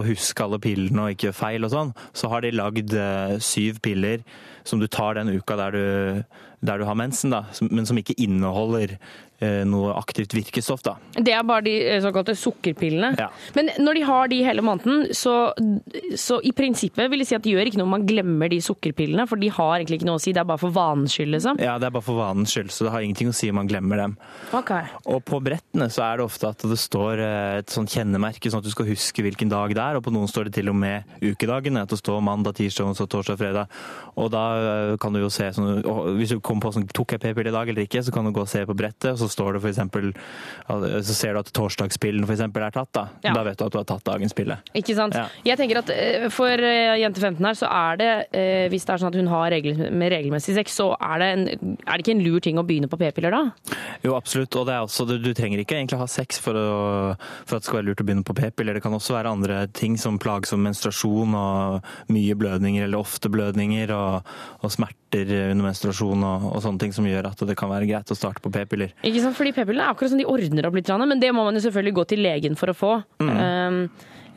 å huske alle pillene og ikke gjøre feil og sånn, så har de lagd syv piller som du tar den uka der du, der du har mensen, da, men som ikke inneholder eh, noe aktivt virkestoff. da. Det er bare de eh, såkalte sukkerpillene. Ja. Men når de har de hele måneden, så, så i prinsippet vil jeg si at det gjør ikke noe om man glemmer de sukkerpillene, for de har egentlig ikke noe å si. Det er bare for vanens skyld, liksom. Ja, Det er bare for vanens skyld, så det har ingenting å si om man glemmer dem. Okay. Og på brettene så er det ofte at det står eh, et sånt kjennemerke, sånn at du skal huske hvilken dag det er. Og på noen står det til og med ukedagene. At det står mandag, tirsdag, så torsdag, fredag. Og da eh, kan du jo se sånn Hvis du kommer på sånn tok jeg p-pille i dag eller ikke, så kan du gå og se på brettet, og så står det f.eks. Så ser du at torsdagspillen f.eks. er tatt, da. Ja. Da vet du at du har tatt dagens pille. Ikke sant? Ja. Jeg tenker at eh, For eh, jente 15 her, så er det eh, Hvis det er sånn at hun har regel, med regelmessig sex, så er det, en, er det ikke en lur ting å begynne på p-piller da? Jo, absolutt. Og det er også, du, du trenger ikke egentlig ha sex for, å, for at det skal være lurt å begynne på p-piller. Det kan også være andre ting som plagsom menstruasjon og mye blødninger eller ofte blødninger og, og smerter under menstruasjon og, og sånne ting som gjør at det kan være greit å starte på p-piller. Ikke sant? Fordi p-pillene er akkurat som de ordner opp litt, men det må man jo selvfølgelig gå til legen for å få. Um,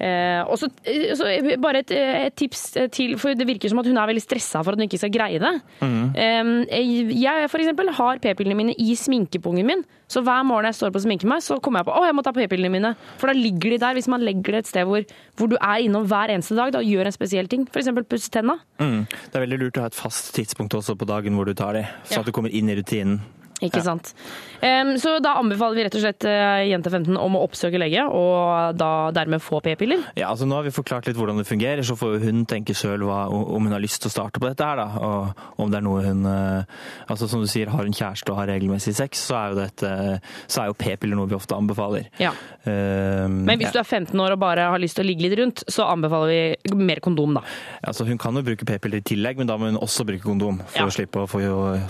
eh, og så eh, bare et, et tips til, for det virker som at hun er veldig stressa for at hun ikke skal greie det. Um, jeg for eksempel har p-pillene mine i sminkepungen min, så hver morgen jeg står på og sminker meg, så kommer jeg på å jeg må ta p-pillene mine. For da ligger de der. Hvis man legger det et sted hvor, hvor du er innom hver eneste dag da, og gjør en spesiell ting, f.eks. pusse tenna. Mm. Det er veldig lurt å ha et fast tidspunkt også på dagen hvor du tar de, så Ja. at du kommer inn i rutinen. Ikke sant. Um, så da anbefaler vi rett og slett uh, jente 15 om å oppsøke lege, og da dermed få p-piller. Ja, altså Nå har vi forklart litt hvordan det fungerer, så får hun tenke sjøl om hun har lyst til å starte på dette her. da, Og om det er noe hun uh, Altså Som du sier, har hun kjæreste og har regelmessig sex, så er jo, dette, så er jo p-piller noe vi ofte anbefaler. Ja. Um, Men hvis du er 15 år og bare har lyst til å ligge litt rundt, så anbefaler vi mer kondom, da. Altså Hun kan jo bruke p-piller i tillegg, men da må hun også bruke kondom for Ja. å slippe å få,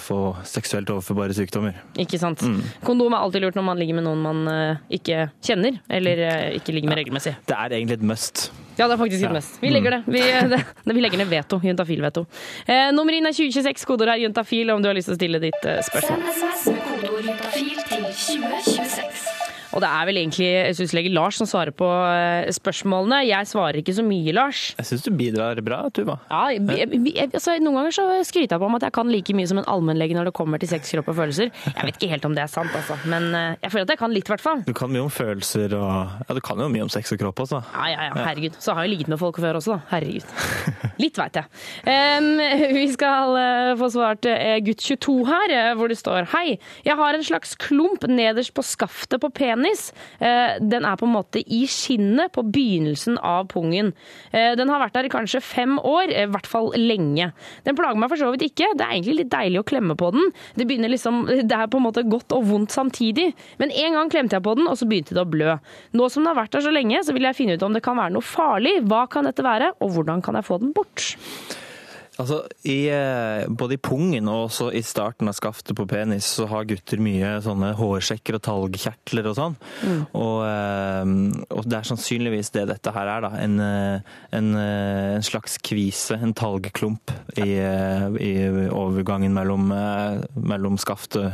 få seksuelt overførbare sykdommer. Ikke sant? Mm. Kondom er alltid lurt når man ligger med noen man eh, ikke kjenner, eller eh, ikke ligger med regelmessig. Det er egentlig et must. Ja, det er faktisk et Ja. mest. Vi legger det. Vi, det, vi legger ned veto. Juntafil-veto. Eh, nummer inn er 2026. Kodeord er juntafil om du har lyst til å stille ditt eh, spørsmål. Send SMS med kodeord juntafil til 2026. Og det er vel egentlig sykehuslege Lars som svarer på eh, spørsmålene. Jeg svarer ikke så mye, Lars. Jeg syns du bidrar bra, Tuva. Ja, jeg, jeg, altså, Noen ganger så skryter jeg på om at jeg kan like mye som en allmennlege når det kommer til sex, kropp og følelser. Jeg vet ikke helt om det er sant, altså. Men eh, jeg føler at jeg kan litt, i hvert fall. Du kan mye om følelser og Ja, du kan jo mye om sex og kropp også. Ja, ja, ja, herregud. Så har jeg ligget med folk før også, da. Herregud. Litt veit jeg. Um, vi skal eh, få svart gutt 22 her, hvor det står Hei, jeg har en slags klump nederst på skaftet på penis. Eh, den er på en måte i skinnet på begynnelsen av pungen. Eh, den har vært der i kanskje fem år, eh, i hvert fall lenge. Den plager meg for så vidt ikke. Det er egentlig litt deilig å klemme på den. Det liksom, det er på en måte godt og vondt samtidig. Men en gang klemte jeg på den, og så begynte det å blø. Nå som den har vært der så lenge, så vil jeg finne ut om det kan være noe farlig. Hva kan dette være, og hvordan kan jeg få den bort? Altså, i, eh, Både i pungen og også i starten av skaftet på penis så har gutter mye sånne hårsekker og talgkjertler og sånn. Mm. Og, eh, og det er sannsynligvis det dette her er, da. En, eh, en, en slags kvise, en talgklump, i, i overgangen mellom, mellom skaftet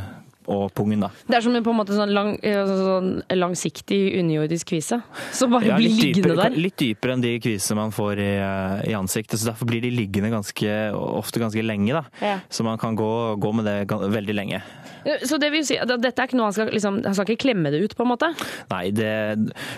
og pungen, da. Det er som en på en måte sånn, lang, eh, sånn langsiktig underjordisk kvise, som bare Ja, blir liggende dypere, der. litt dypere enn de kvisene man får i, eh, i ansiktet. så Derfor blir de liggende ganske, ofte ganske lenge. da. Ja. Så man kan gå, gå med det veldig lenge. Så det vil si, at dette er ikke noe han skal, liksom, han skal ikke klemme det ut, på en måte? Nei, det,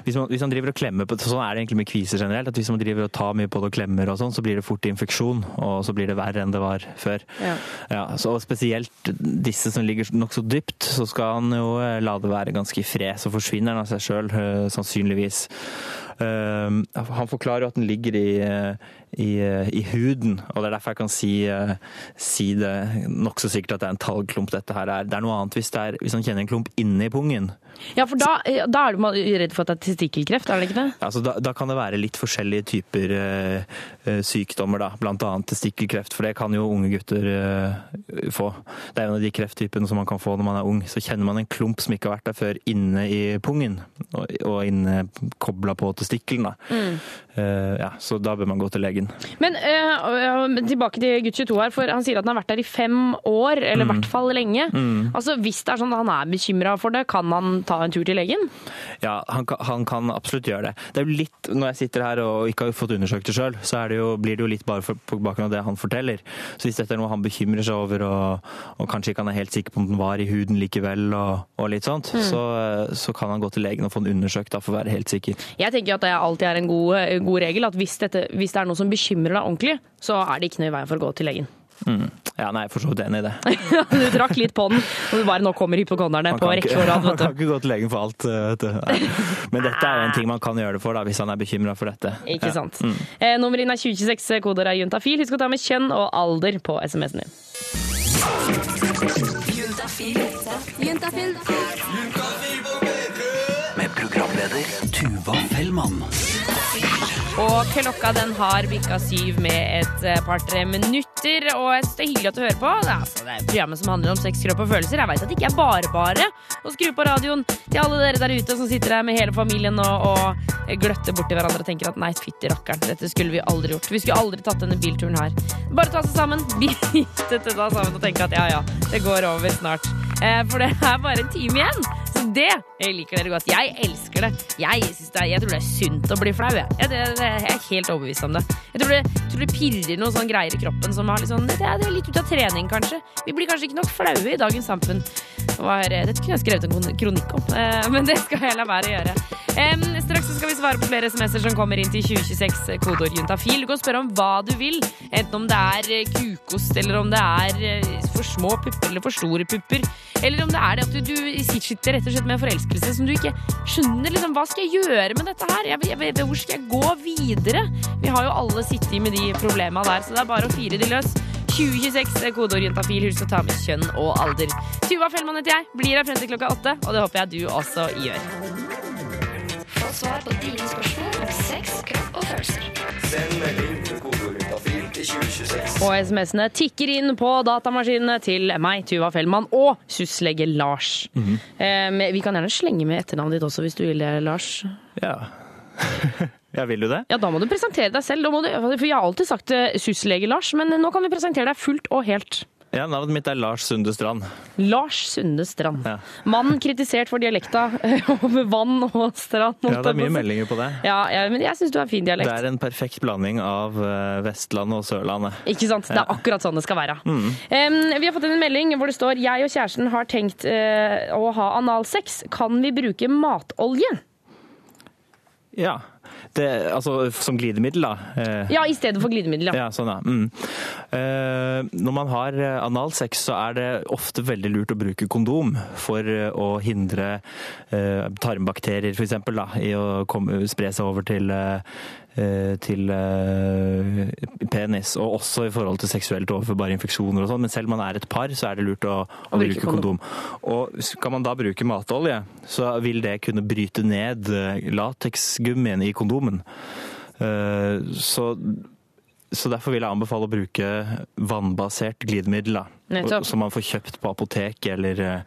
hvis, man, hvis man driver og klemmer på Sånn er det egentlig med kviser generelt. at Hvis man driver og tar mye på det og klemmer, og sånn, så blir det fort infeksjon. Og så blir det verre enn det var før. Ja. Ja, så Spesielt disse som ligger nokså dypt, så skal han jo eh, la det være ganske i fred. Så forsvinner han av seg sjøl, sannsynligvis. Um, han forklarer jo at den ligger i, eh, i, eh, i huden, og det er derfor jeg kan si, eh, si det nokså sikkert at det er en talgklump dette her er. Det er noe annet hvis, er, hvis han kjenner en klump inni pungen. Ja, for da, eh, da er man redd for at det er testikkelkreft, er det ikke det? Altså, da, da kan det være litt forskjellige typer eh, sykdommer, da. blant annet testikkelkreft, for det kan jo unge gutter uh, få. Det er en av de krefttypene som man kan få når man er ung. Så kjenner man en klump som ikke har vært der før inne i pungen, og, og inne kobla på testikkelen. da. Mm. Uh, ja, så da bør man gå til legen. Men uh, tilbake til gutt 22 her, for han sier at han har vært der i fem år, eller i Mm. hvert fall lenge. Mm. Altså, Hvis det er sånn at han er bekymra for det, kan han ta en tur til legen? Ja, han han kan absolutt gjøre det. Det er jo litt, Når jeg sitter her og ikke har fått undersøkt det sjøl, så det jo, blir det jo litt bare for, på bakgrunn av det han forteller. Så hvis dette er noe han bekymrer seg over, og, og kanskje ikke han er helt sikker på om den var i huden likevel, og, og litt sånt, Mm. så, så kan han gå til legen og få den undersøkt da, for å være helt sikker. Jeg tenker at det alltid er en god, god regel at hvis, dette, hvis det er noe som bekymrer deg ordentlig, så er det ikke noe i veien for å gå til legen. Mm. Ja, nei, for så vidt enig i det. du trakk litt på den, og du bare nå kommer hypokonderne på rekke og rad. man kan ikke gå til legen for alt. uh, vet du. Nei. Men dette er jo en ting man kan gjøre det for da, hvis han er bekymra for dette. Ikke Ja. sant. Mm. Eh, nummeret inn er 2026, koder er juntafil. Husk å ta med kjønn og alder på SMS-en din. Med programleder Tuva Fellmann. Og klokka den har bikka syv med et eh, par-tre minutter. Og jeg synes det er hyggelig at du hører på. Det er, altså, det er programmet som handler om sex, kropp og følelser. Jeg veit at det ikke er bare bare å skru på radioen til alle dere der ute som sitter her med hele familien og, og gløtter borti hverandre og tenker at nei, fytti rakkeren, dette skulle vi aldri gjort. Vi skulle aldri tatt denne bilturen her. Bare ta seg sammen, bite ta sammen og tenke at ja ja, det går over snart. Eh, for det er bare en time igjen. Det jeg liker dere godt. Jeg elsker det. Jeg, det er, jeg tror det er sunt å bli flau. Jeg, jeg, jeg er helt overbevist om det. Jeg tror det, tror det pirrer noen sånn greier i kroppen som har litt sånn, det er litt ut av trening, kanskje. Vi blir kanskje ikke nok flaue i dagens samfunn. Var, dette kunne jeg skrevet en kronikk om, eh, men det skal jeg la være å gjøre. Straks skal vi svare på flere SMS-er som kommer inn til 2026, eh, kodeord juntafil. Du kan spørre om hva du vil, enten om det er eh, kukost, eller om det er eh, for små pupper eller for store pupper, eller om det er det at du, du sitter rett og slett med en forelskelse som du ikke skjønner liksom, hva skal jeg gjøre med dette her? Jeg, jeg, jeg, hvor skal jeg gå videre? Vi har jo alle sittet med de problema der, så det er bare å fire de løs. 2026 er fil. Husk å ta med kjønn og alder. Tuva Fellmann heter jeg. Blir her frem til klokka åtte, og det håper jeg du også gjør. Få svar på dine spørsmål om sex, kropp og følelser. Send melding til kodeorienta fil til 2026. Og SMS-ene tikker inn på datamaskinene til meg, Tuva Fellmann, og suslege Lars. Mhm. Em, vi kan gjerne slenge med etternavnet ditt også, hvis du vil det, Lars. Ja. ja, vil du det? Ja, da må du presentere deg selv. Da må du, for jeg har alltid sagt eh, syslege Lars, men nå kan vi presentere deg fullt og helt. Ja, Navnet mitt er Lars Sunde Strand. Lars Sunde Strand. Ja. Mannen kritisert for dialekta over vann og strand. Ja, det er mye meldinger på det. Ja, ja, men jeg syns du har fin dialekt. Det er en perfekt blanding av eh, Vestlandet og Sørlandet. Ikke sant? Det er akkurat sånn det skal være. Mm. Um, vi har fått en melding hvor det står Jeg og kjæresten har tenkt uh, å ha analsex. Kan vi bruke matolje? Ja. Det, altså som glidemiddel, da. Eh, Ja, i stedet for glidemiddel. Ja. Ja, sånn ja. Mm. Eh, når man har eh, analsex, så er det ofte veldig lurt å bruke kondom for å hindre tarmbakterier f.eks. i å komme, spre seg over til, til eh, penis, og også i forhold til seksuelt overførbare infeksjoner og sånn. Men selv om man er et par, så er det lurt å, å, bruke bruke kondom. Og skal man da bruke matolje, så vil det kunne bryte ned eh, lateksgummien i kondomen. Eh, Så så derfor vil jeg anbefale å bruke vannbasert glidemiddel. da. Nettopp. Som man får kjøpt på apotek eller eh,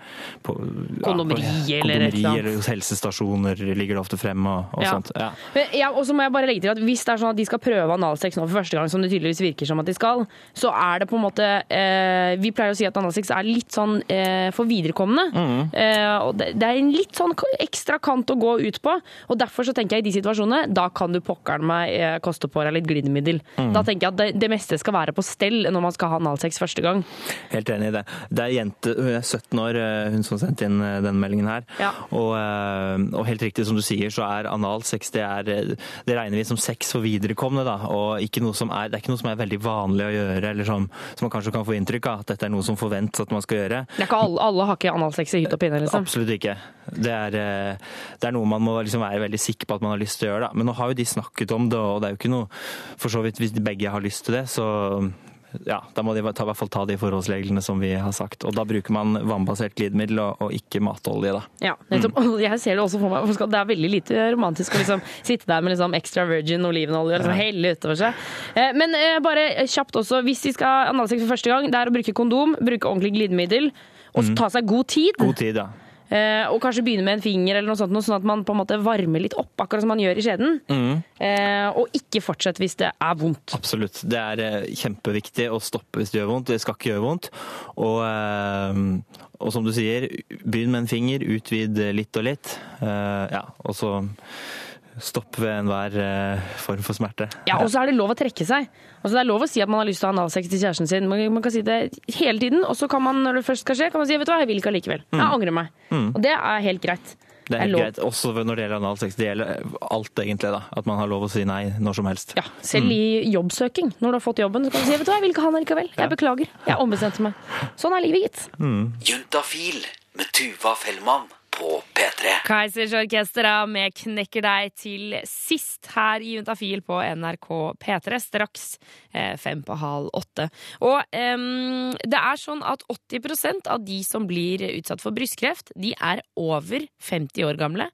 på ja, Kondomeri på- eller kondomeri eller hos helsestasjoner ligger det ofte frem og, og Ja. sånt. Ja. Men ja, og så må jeg bare legge til at Hvis det er sånn at de skal prøve analsex nå for første gang, som det tydeligvis virker som at de skal, så er det på en måte eh, Vi pleier å si at analsex er litt sånn eh, for viderekomne. Mm. Eh, og det, det er en litt sånn ekstra kant å gå ut på. Og derfor så tenker jeg i de situasjonene, da kan du pokkeren meg eh, koste på deg litt glidemiddel. Mm. Da tenker jeg at det, det meste skal være på stell når man skal ha analsex første gang. Helt enig i det. Det er jente, hun er 17 år, eh, hun som sendte inn eh, denne meldingen her. Ja. Og, eh, og helt riktig som du sier, så er analsex det, er, det regner vi som sex for viderekomne. Da, og ikke noe som er, det er ikke noe som er veldig vanlig å gjøre, eller som, som man kanskje kan få inntrykk av. At dette er noe som forventes at man skal gjøre. Alle, alle har ikke analsex i hytt og pinne, liksom. Absolutt ikke. Det er, det er noe man må liksom være veldig sikker på at man har lyst til å gjøre. Da. Men nå har jo de snakket om det, og det er jo ikke noe For så vidt, hvis begge har lyst til det, så ja, da må de ta, i hvert fall ta de forholdsreglene som vi har sagt. Og da bruker man vannbasert glidemiddel og, og ikke matolje, da. Ja, nettopp. Og Jeg ser det også for meg. for Det er veldig lite romantisk å liksom sitte der med liksom extra virgin olivenolje og liksom helle utover seg. Eh, Men eh, bare kjapt også, hvis de skal analsex for første gang, det er å bruke kondom, bruke ordentlig glidemiddel, og så ta seg god tid. God tid, ja. Eh, Og kanskje begynne med en finger, eller noe sånt, noe, sånn at man på en måte varmer litt opp, akkurat som man gjør i skjeden. Mm. Eh, Og ikke fortsett hvis det er vondt. Absolutt. Det er eh, kjempeviktig å stoppe hvis det gjør vondt. Det skal ikke gjøre vondt. Og, eh, og som du sier, begynn med en finger, utvid litt og litt. Eh, Ja, og så stopp ved enhver eh, form for smerte. Ja, Og så er det lov å trekke seg. Altså, det er lov å si at man har lyst til å ha analsex til kjæresten sin. Man, man kan si det hele tiden, og så kan man, når det først skal skje, kan man si vet du hva, jeg vil ikke allikevel. Jeg angrer meg. Mm. Og det er helt greit. Det er helt greit, også når det gjelder analsex. Det gjelder alt, egentlig. da, At man har lov å si nei når som helst. Ja, Selv i jobbsøking. Når du har fått jobben, så kan du si vet du hva, jeg vil ikke ha den likevel. Jeg beklager. Jeg ombestemte meg. Sånn er livet, gitt. Juntafil med Tuva Fellmann på P3. Kaizers Orkester med 'Knekker deg' til sist her i Juntafil på NRK P3. Straks eh, fem på halv åtte. Og eh, det er sånn at 80% av de som blir utsatt for brystkreft, de er over 50 år gamle.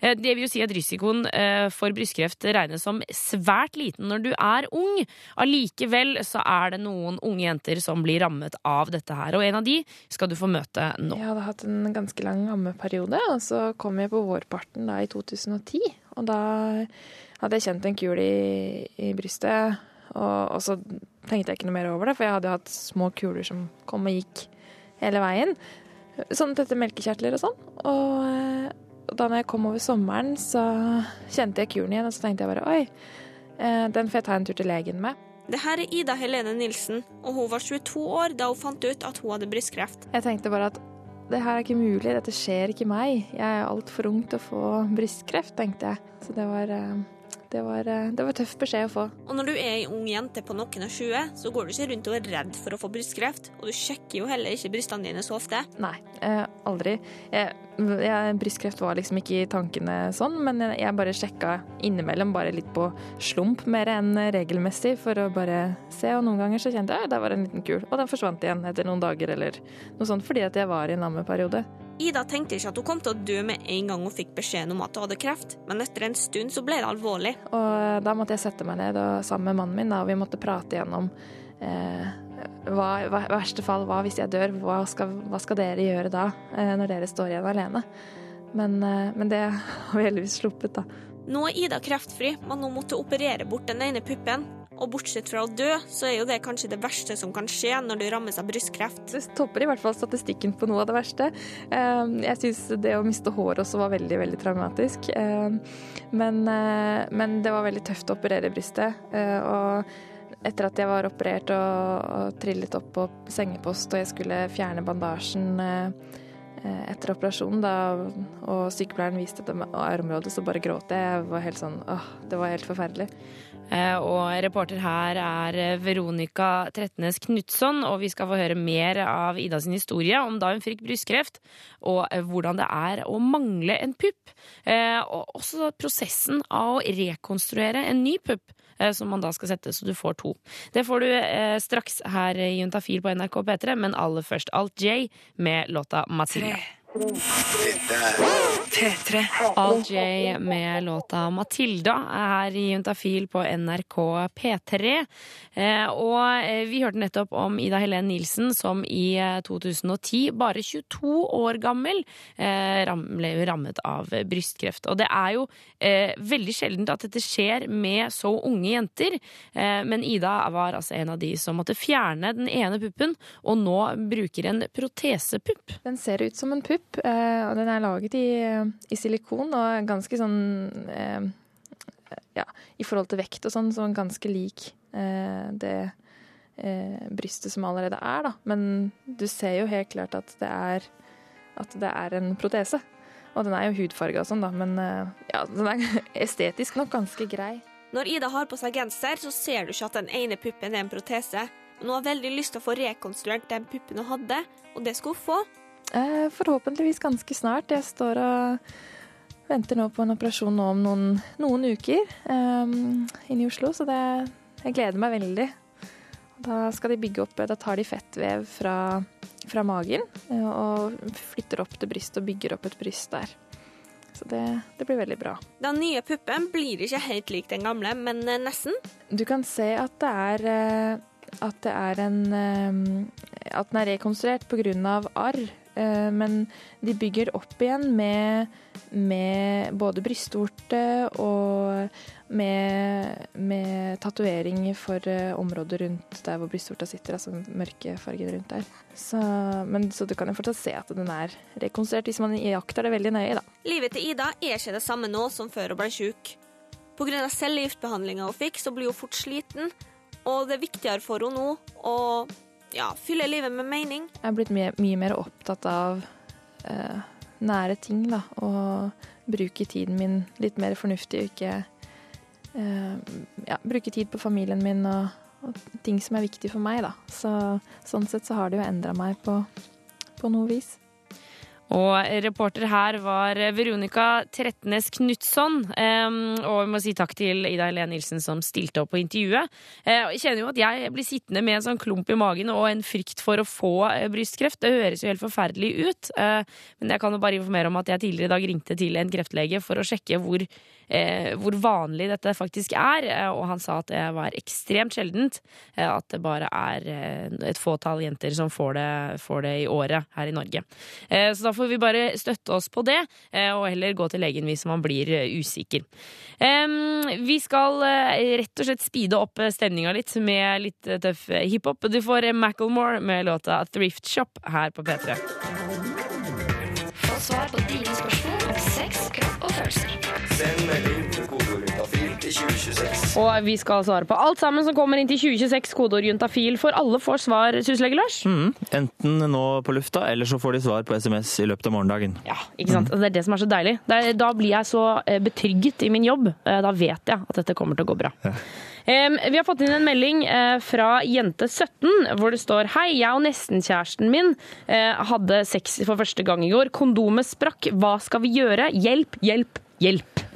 Eh, Det vil jo si at risikoen eh, for brystkreft regnes som svært liten når du er ung. Allikevel så er det noen unge jenter som blir rammet av dette her, og en av de skal du få møte nå. Jeg hadde hatt en ganske lang ammeperiode, og så kom jeg på vårparten da i 2010. Og da hadde jeg kjent en kul i, i brystet, og, og så tenkte jeg ikke noe mer over det, for jeg hadde hatt små kuler som kom og gikk hele veien. Sånn tette melkekjertler og sånn. Og, eh, og da jeg kom over sommeren, så kjente jeg kuren igjen, og så tenkte jeg bare oi, eh, den får jeg ta en tur til legen med. Det her er Ida Helene Nilsen, og hun var 22 år da hun fant ut at hun hadde brystkreft. Jeg tenkte bare at det her er ikke mulig, dette skjer ikke meg. Jeg er altfor ung til å få brystkreft, tenkte jeg. Så det var, eh, det var, eh, det var tøff beskjed å få. Og når du er ei ung jente på noen og 20, så går du ikke rundt og er redd for å få brystkreft, og du sjekker jo heller ikke brystene dine så ofte. Nei, eh, aldri. Jeg, jeg, brystkreft var liksom ikke i tankene sånn, men jeg, jeg bare sjekka innimellom, bare litt på slump mer enn regelmessig, for å bare se. Og noen ganger så kjente jeg at der var en liten kul, og den forsvant igjen etter noen dager eller noe sånt, fordi at jeg var i en ammeperiode. Ida tenkte ikke at hun kom til å dø med en gang hun fikk beskjeden om at hun hadde kreft, men etter en stund så ble det alvorlig. Og da måtte jeg sette meg ned og, sammen med mannen min, da, og vi måtte prate igjennom eh, hva, hva, verste fall, hva hvis jeg dør? Hva skal, hva skal dere gjøre da, eh, når dere står igjen alene? Men, eh, men det har vi heldigvis sluppet, da. Nå er Ida kreftfri, men hun måtte operere bort den ene puppen. Og bortsett fra å dø, så er jo det kanskje det verste som kan skje når du rammes av brystkreft. Det topper i hvert fall statistikken på noe av det verste. Eh, Jeg syns det å miste hår også var veldig, veldig traumatisk. Eh, Men, eh, men det var veldig tøft å operere brystet. Eh, Og etter at jeg var operert og, og trillet opp på sengepost og jeg skulle fjerne bandasjen eh, etter operasjonen, da, og sykepleieren viste det armrådet, så bare gråt jeg. Jeg var helt sånn åh, det var helt forferdelig. Eh, Og reporter her er Veronica Trettenes Knutson, og vi skal få høre mer av Ida sin historie om da hun fikk brystkreft, og eh, hvordan det er å mangle en pupp. Eh, Og også prosessen av å rekonstruere en ny pupp. Som man da skal sette, så du får to. Det får du straks her i Juntafil på NRK P3, men aller først Alt J med låta er P3. Al J med låta 'Matilda' er her i Juntafil på NRK P3. Eh, og eh, vi hørte nettopp om Ida Helen Nilsen som i eh, 2010, bare 22 år gammel, eh, ble rammet av eh, brystkreft. Og det er jo eh, veldig sjeldent at dette skjer med så unge jenter. Eh, men Ida var altså en av de som måtte fjerne den ene puppen, og nå bruker en protesepupp. Den ser ut som en pupp, eh, og den er laget i, i silikon og ganske sånn eh, Ja, i forhold til vekt og sånn, så ganske lik eh, det eh, brystet som allerede er, da. Men du ser jo helt klart at det er, at det er en protese. Og den er jo hudfarga og sånn, da, men eh, ja, den er estetisk nok ganske grei. Når Ida har på seg genser, så ser du ikke at den ene puppen er en protese. Men hun har veldig lyst til å få rekonstruert den puppen hun hadde, og det skal hun få. Eh, forhåpentligvis ganske snart. Jeg står og venter nå på en operasjon nå om noen, noen uker um, inne i Oslo, så det, jeg gleder meg veldig. Da skal de bygge opp, da tar de fettvev fra, fra magen eh, og flytter opp til brystet og bygger opp et bryst der. Så det, det blir veldig bra. Den nye puppen blir ikke helt lik den gamle, men eh, nesten. Du kan se at det er at det er en eh, At den er rekonstruert pga. arr. Eh, Men de bygger opp igjen med, med både brystvorte og med, med tatovering for eh, området rundt der hvor brystvorta sitter, altså mørke farger rundt der. Så, men, så du kan jo fortsatt se at den er rekonstruert hvis man iakttar det veldig nøye, da. Livet til Ida er ikke det samme nå som før hun ble syk. Pga. cellegiftbehandlinga hun fikk, så blir hun fort sliten, og det er viktigere for henne nå å ja, fylle livet med mening. Jeg er blitt mye, mye mer opptatt av eh, nære ting, da. Og bruke tiden min litt mer fornuftig og ikke eh, ja, bruke tid på familien min og, og ting som er viktig for meg, da. Så, sånn sett så har det jo endra meg på, på noe vis. Og reporter her var Veronica Trettenes Knutson. Og vi må si takk til Ida Helene Nilsen som stilte opp på intervjuet. Uh, jeg kjenner jo at jeg blir sittende med en sånn klump i magen og en frykt for å få uh, brystkreft. Det høres jo helt forferdelig ut. Uh, men jeg kan jo bare informere om at jeg tidligere i dag ringte til en kreftlege for å sjekke hvor, hvor vanlig dette faktisk er. og han sa at det var ekstremt sjeldent. at det bare er et fåtall jenter som får det, får det i året her i Norge. så da får vi bare støtte oss på det, og heller gå til legen hvis man blir usikker. Vi skal rett og slett speede opp stemninga litt med litt tøff hiphop. Du får Macclemore med låta Thrift Shop her på P3. Få svar på dine spørsmål til 2026. Og vi skal svare på alt sammen som kommer inn til 2026, kodeord juntafil, for alle får svar, syslege Lars. Mm, enten nå på lufta, eller så får de svar på SMS i løpet av morgendagen. Ja, ikke sant? Det er det som er så deilig. Da blir jeg så eh, betrygget i min jobb. Eh, Da vet jeg at dette kommer til å gå bra. Ja. vi har fått inn en melding eh, fra jente17 hvor det står Hei, jeg og nestenkjæresten min eh, hadde sex for første gang i går. Kondomet sprakk. Hva skal vi gjøre? Hjelp, hjelp, hjelp.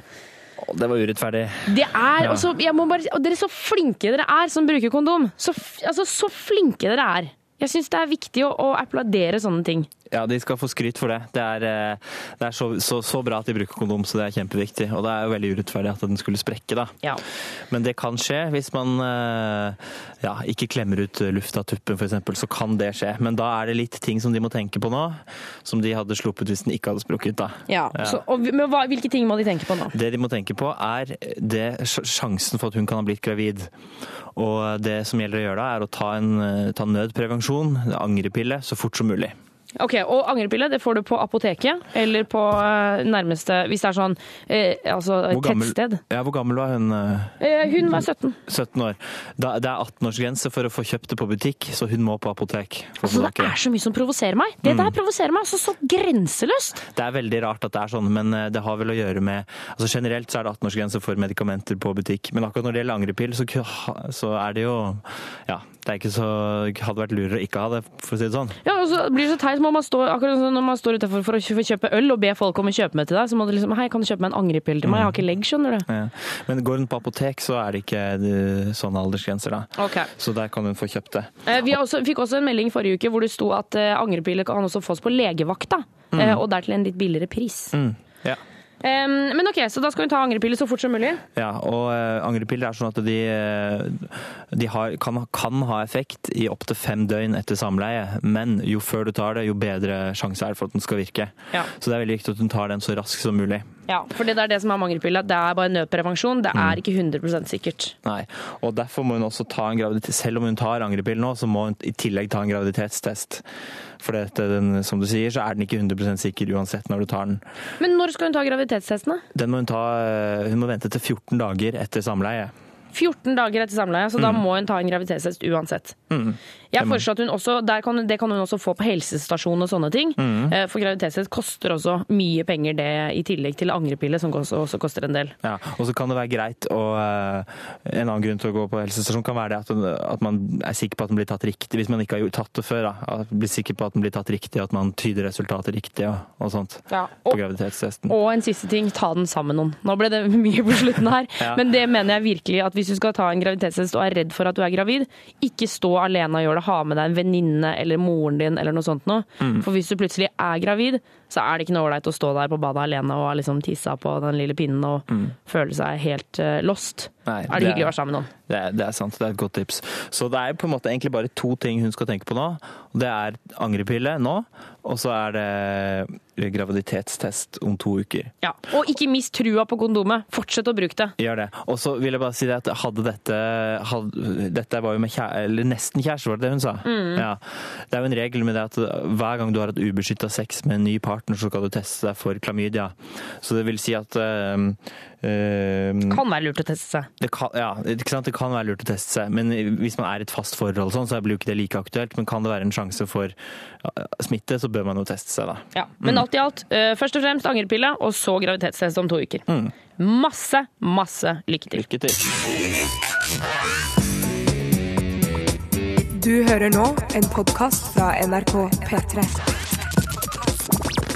Det var urettferdig. Det er, Ja. også, må bare, og Dere er så flinke dere er som bruker kondom. Så, altså, så flinke dere er. Jeg syns det er viktig å, å applaudere sånne ting. Ja, de skal få skryt for det. Det er, eh, det er så, så, så bra at de bruker kondom, så det er kjempeviktig. Og det er jo veldig urettferdig at den skulle sprekke, da. Ja. Men det kan skje hvis man eh, ja, ikke klemmer ut luft av tuppen, f.eks. Så kan det skje. Men da er det litt ting som de må tenke på nå, som de hadde sluppet hvis den ikke hadde sprukket. da. Ja, Så, og, men hva, Hvilke ting må de tenke på nå? Det de må tenke på, er det, sjansen for at hun kan ha blitt gravid. Og det som gjelder å gjøre da, er å ta, en, eh, ta nødprevensjon, angrepille, så fort som mulig. Ok, Og angrepille det får du på apoteket eller på eh, nærmeste Hvis det er sånn eh, altså Hvor gammel, tettsted. ja, hvor gammel var hun? eh? Eh, hun var 17. 17 år. Da, det er 18-årsgrense for å få kjøpt det på butikk, så hun må på apotek. Altså, det er så mye som provoserer meg. Det Mm. der provoserer meg altså så grenseløst. Det er veldig rart at det er sånn, men eh, det har vel å gjøre med altså Generelt så er det 18-årsgrense for medikamenter på butikk, men akkurat når det gjelder angrepill, så, så er det jo Ja, det er ikke så Hadde vært lurere å ikke ha det, for å si det sånn. Ja, og så blir det så teit når man står, akkurat som når man står utenfor for å kjø- kjøpe øl og be folk om å kjøpe med til deg, så må du liksom Hei, kan du kjøpe meg en angrepille til meg? Jeg har ikke legg, skjønner du. Ja. Men går hun på apotek, så er det ikke eh, sånne aldersgrenser, da. Ok. Så der kan hun få kjøpt det. Eh, Vi også, fikk også en melding forrige uke hvor det sto at eh, angrepiller kan også fås på legevakta, Mm. og der til en litt billigere pris. Mm. Ja. Men ok, så da skal hun ta angrepille så fort som mulig. Ja, og eh, angrepiller er sånn at de, eh, de har, kan, kan ha effekt i opptil fem døgn etter samleie, men jo før du tar det, jo bedre sjanse er det for at den skal virke. Ja. Så det er veldig viktig at hun tar den så raskt som mulig. Ja, for det er det som er mangelpilla. Det er bare nødprevensjon. Det Mm. er ikke 100 sikkert. Nei, og derfor må hun også ta en graviditet, selv om hun tar angrepille nå, så må hun i tillegg ta en graviditetstest. For dette, den, som du sier, så er den ikke 100 sikker uansett når du tar den. Men når skal hun ta graviditetstesten? da? Den må hun ta, hun må vente til 14 dager etter samleie. 14 dager etter samleie, så da Mm. må hun ta en graviditetstest uansett. Mm. Jeg foreslår at hun også, kan, Det kan hun også få på helsestasjon og sånne ting. Mm. Eh, For graviditetstest koster også mye penger, det i tillegg til angrepille, som også, også koster en del. Ja, og så kan det være greit å eh, En annen grunn til å gå på helsestasjon kan være det at, at man er sikker på at den blir tatt riktig, hvis man ikke har tatt det før. Da. At man blir sikker på at den blir tatt riktig, at man tyder resultatet riktig og, og sånt Ja, på graviditetstesten. Og en siste ting, ta den sammen med noen. Nå ble det mye på slutten her, Ja. men det mener jeg virkelig at hvis du skal ta en graviditetstest og er redd for at du er gravid, ikke stå alene og gjør det. Ha med deg en venninne eller moren din eller noe sånt noe. Mm. For hvis du plutselig er gravid, så er det ikke noe ålreit å stå der på badet alene og liksom tissa på den lille pinnen og Mm. føle seg helt uh, lost. Nei, er det, hyggelig å være sammen med noen? Det er, det er sant, det er et godt tips. Så det er på en måte egentlig bare to ting hun skal tenke på nå. Det er angrepille nå, og så er det graviditetstest om to uker. Ja. Og ikke mist trua på kondomet. Fortsett å bruke det. Gjør det. Og så vil jeg bare si det at hadde dette hadde, Dette var jo med kjære, eller nesten kjæreste, var det det hun sa? Mm. Ja. Det er jo en regel med det at hver gang du har hatt ubeskytta sex med en ny partner, så skal du teste deg for klamydia. Så det vil si at Det eh, Kan være lurt å teste seg. det kan, ja, ikke sant? det kan være lurt å teste seg, men hvis man er i et fast forhold, sånn, så blir jo ikke det like aktuelt. Men kan det være en sjanse for smitte, så bør man jo teste seg, da. Ja. Men alt i alt, eh, først og fremst angrepille, og så graviditetstest om to uker. Masse, masse lykke til. Lykke til. Du hører nå en podkast fra NRK P3.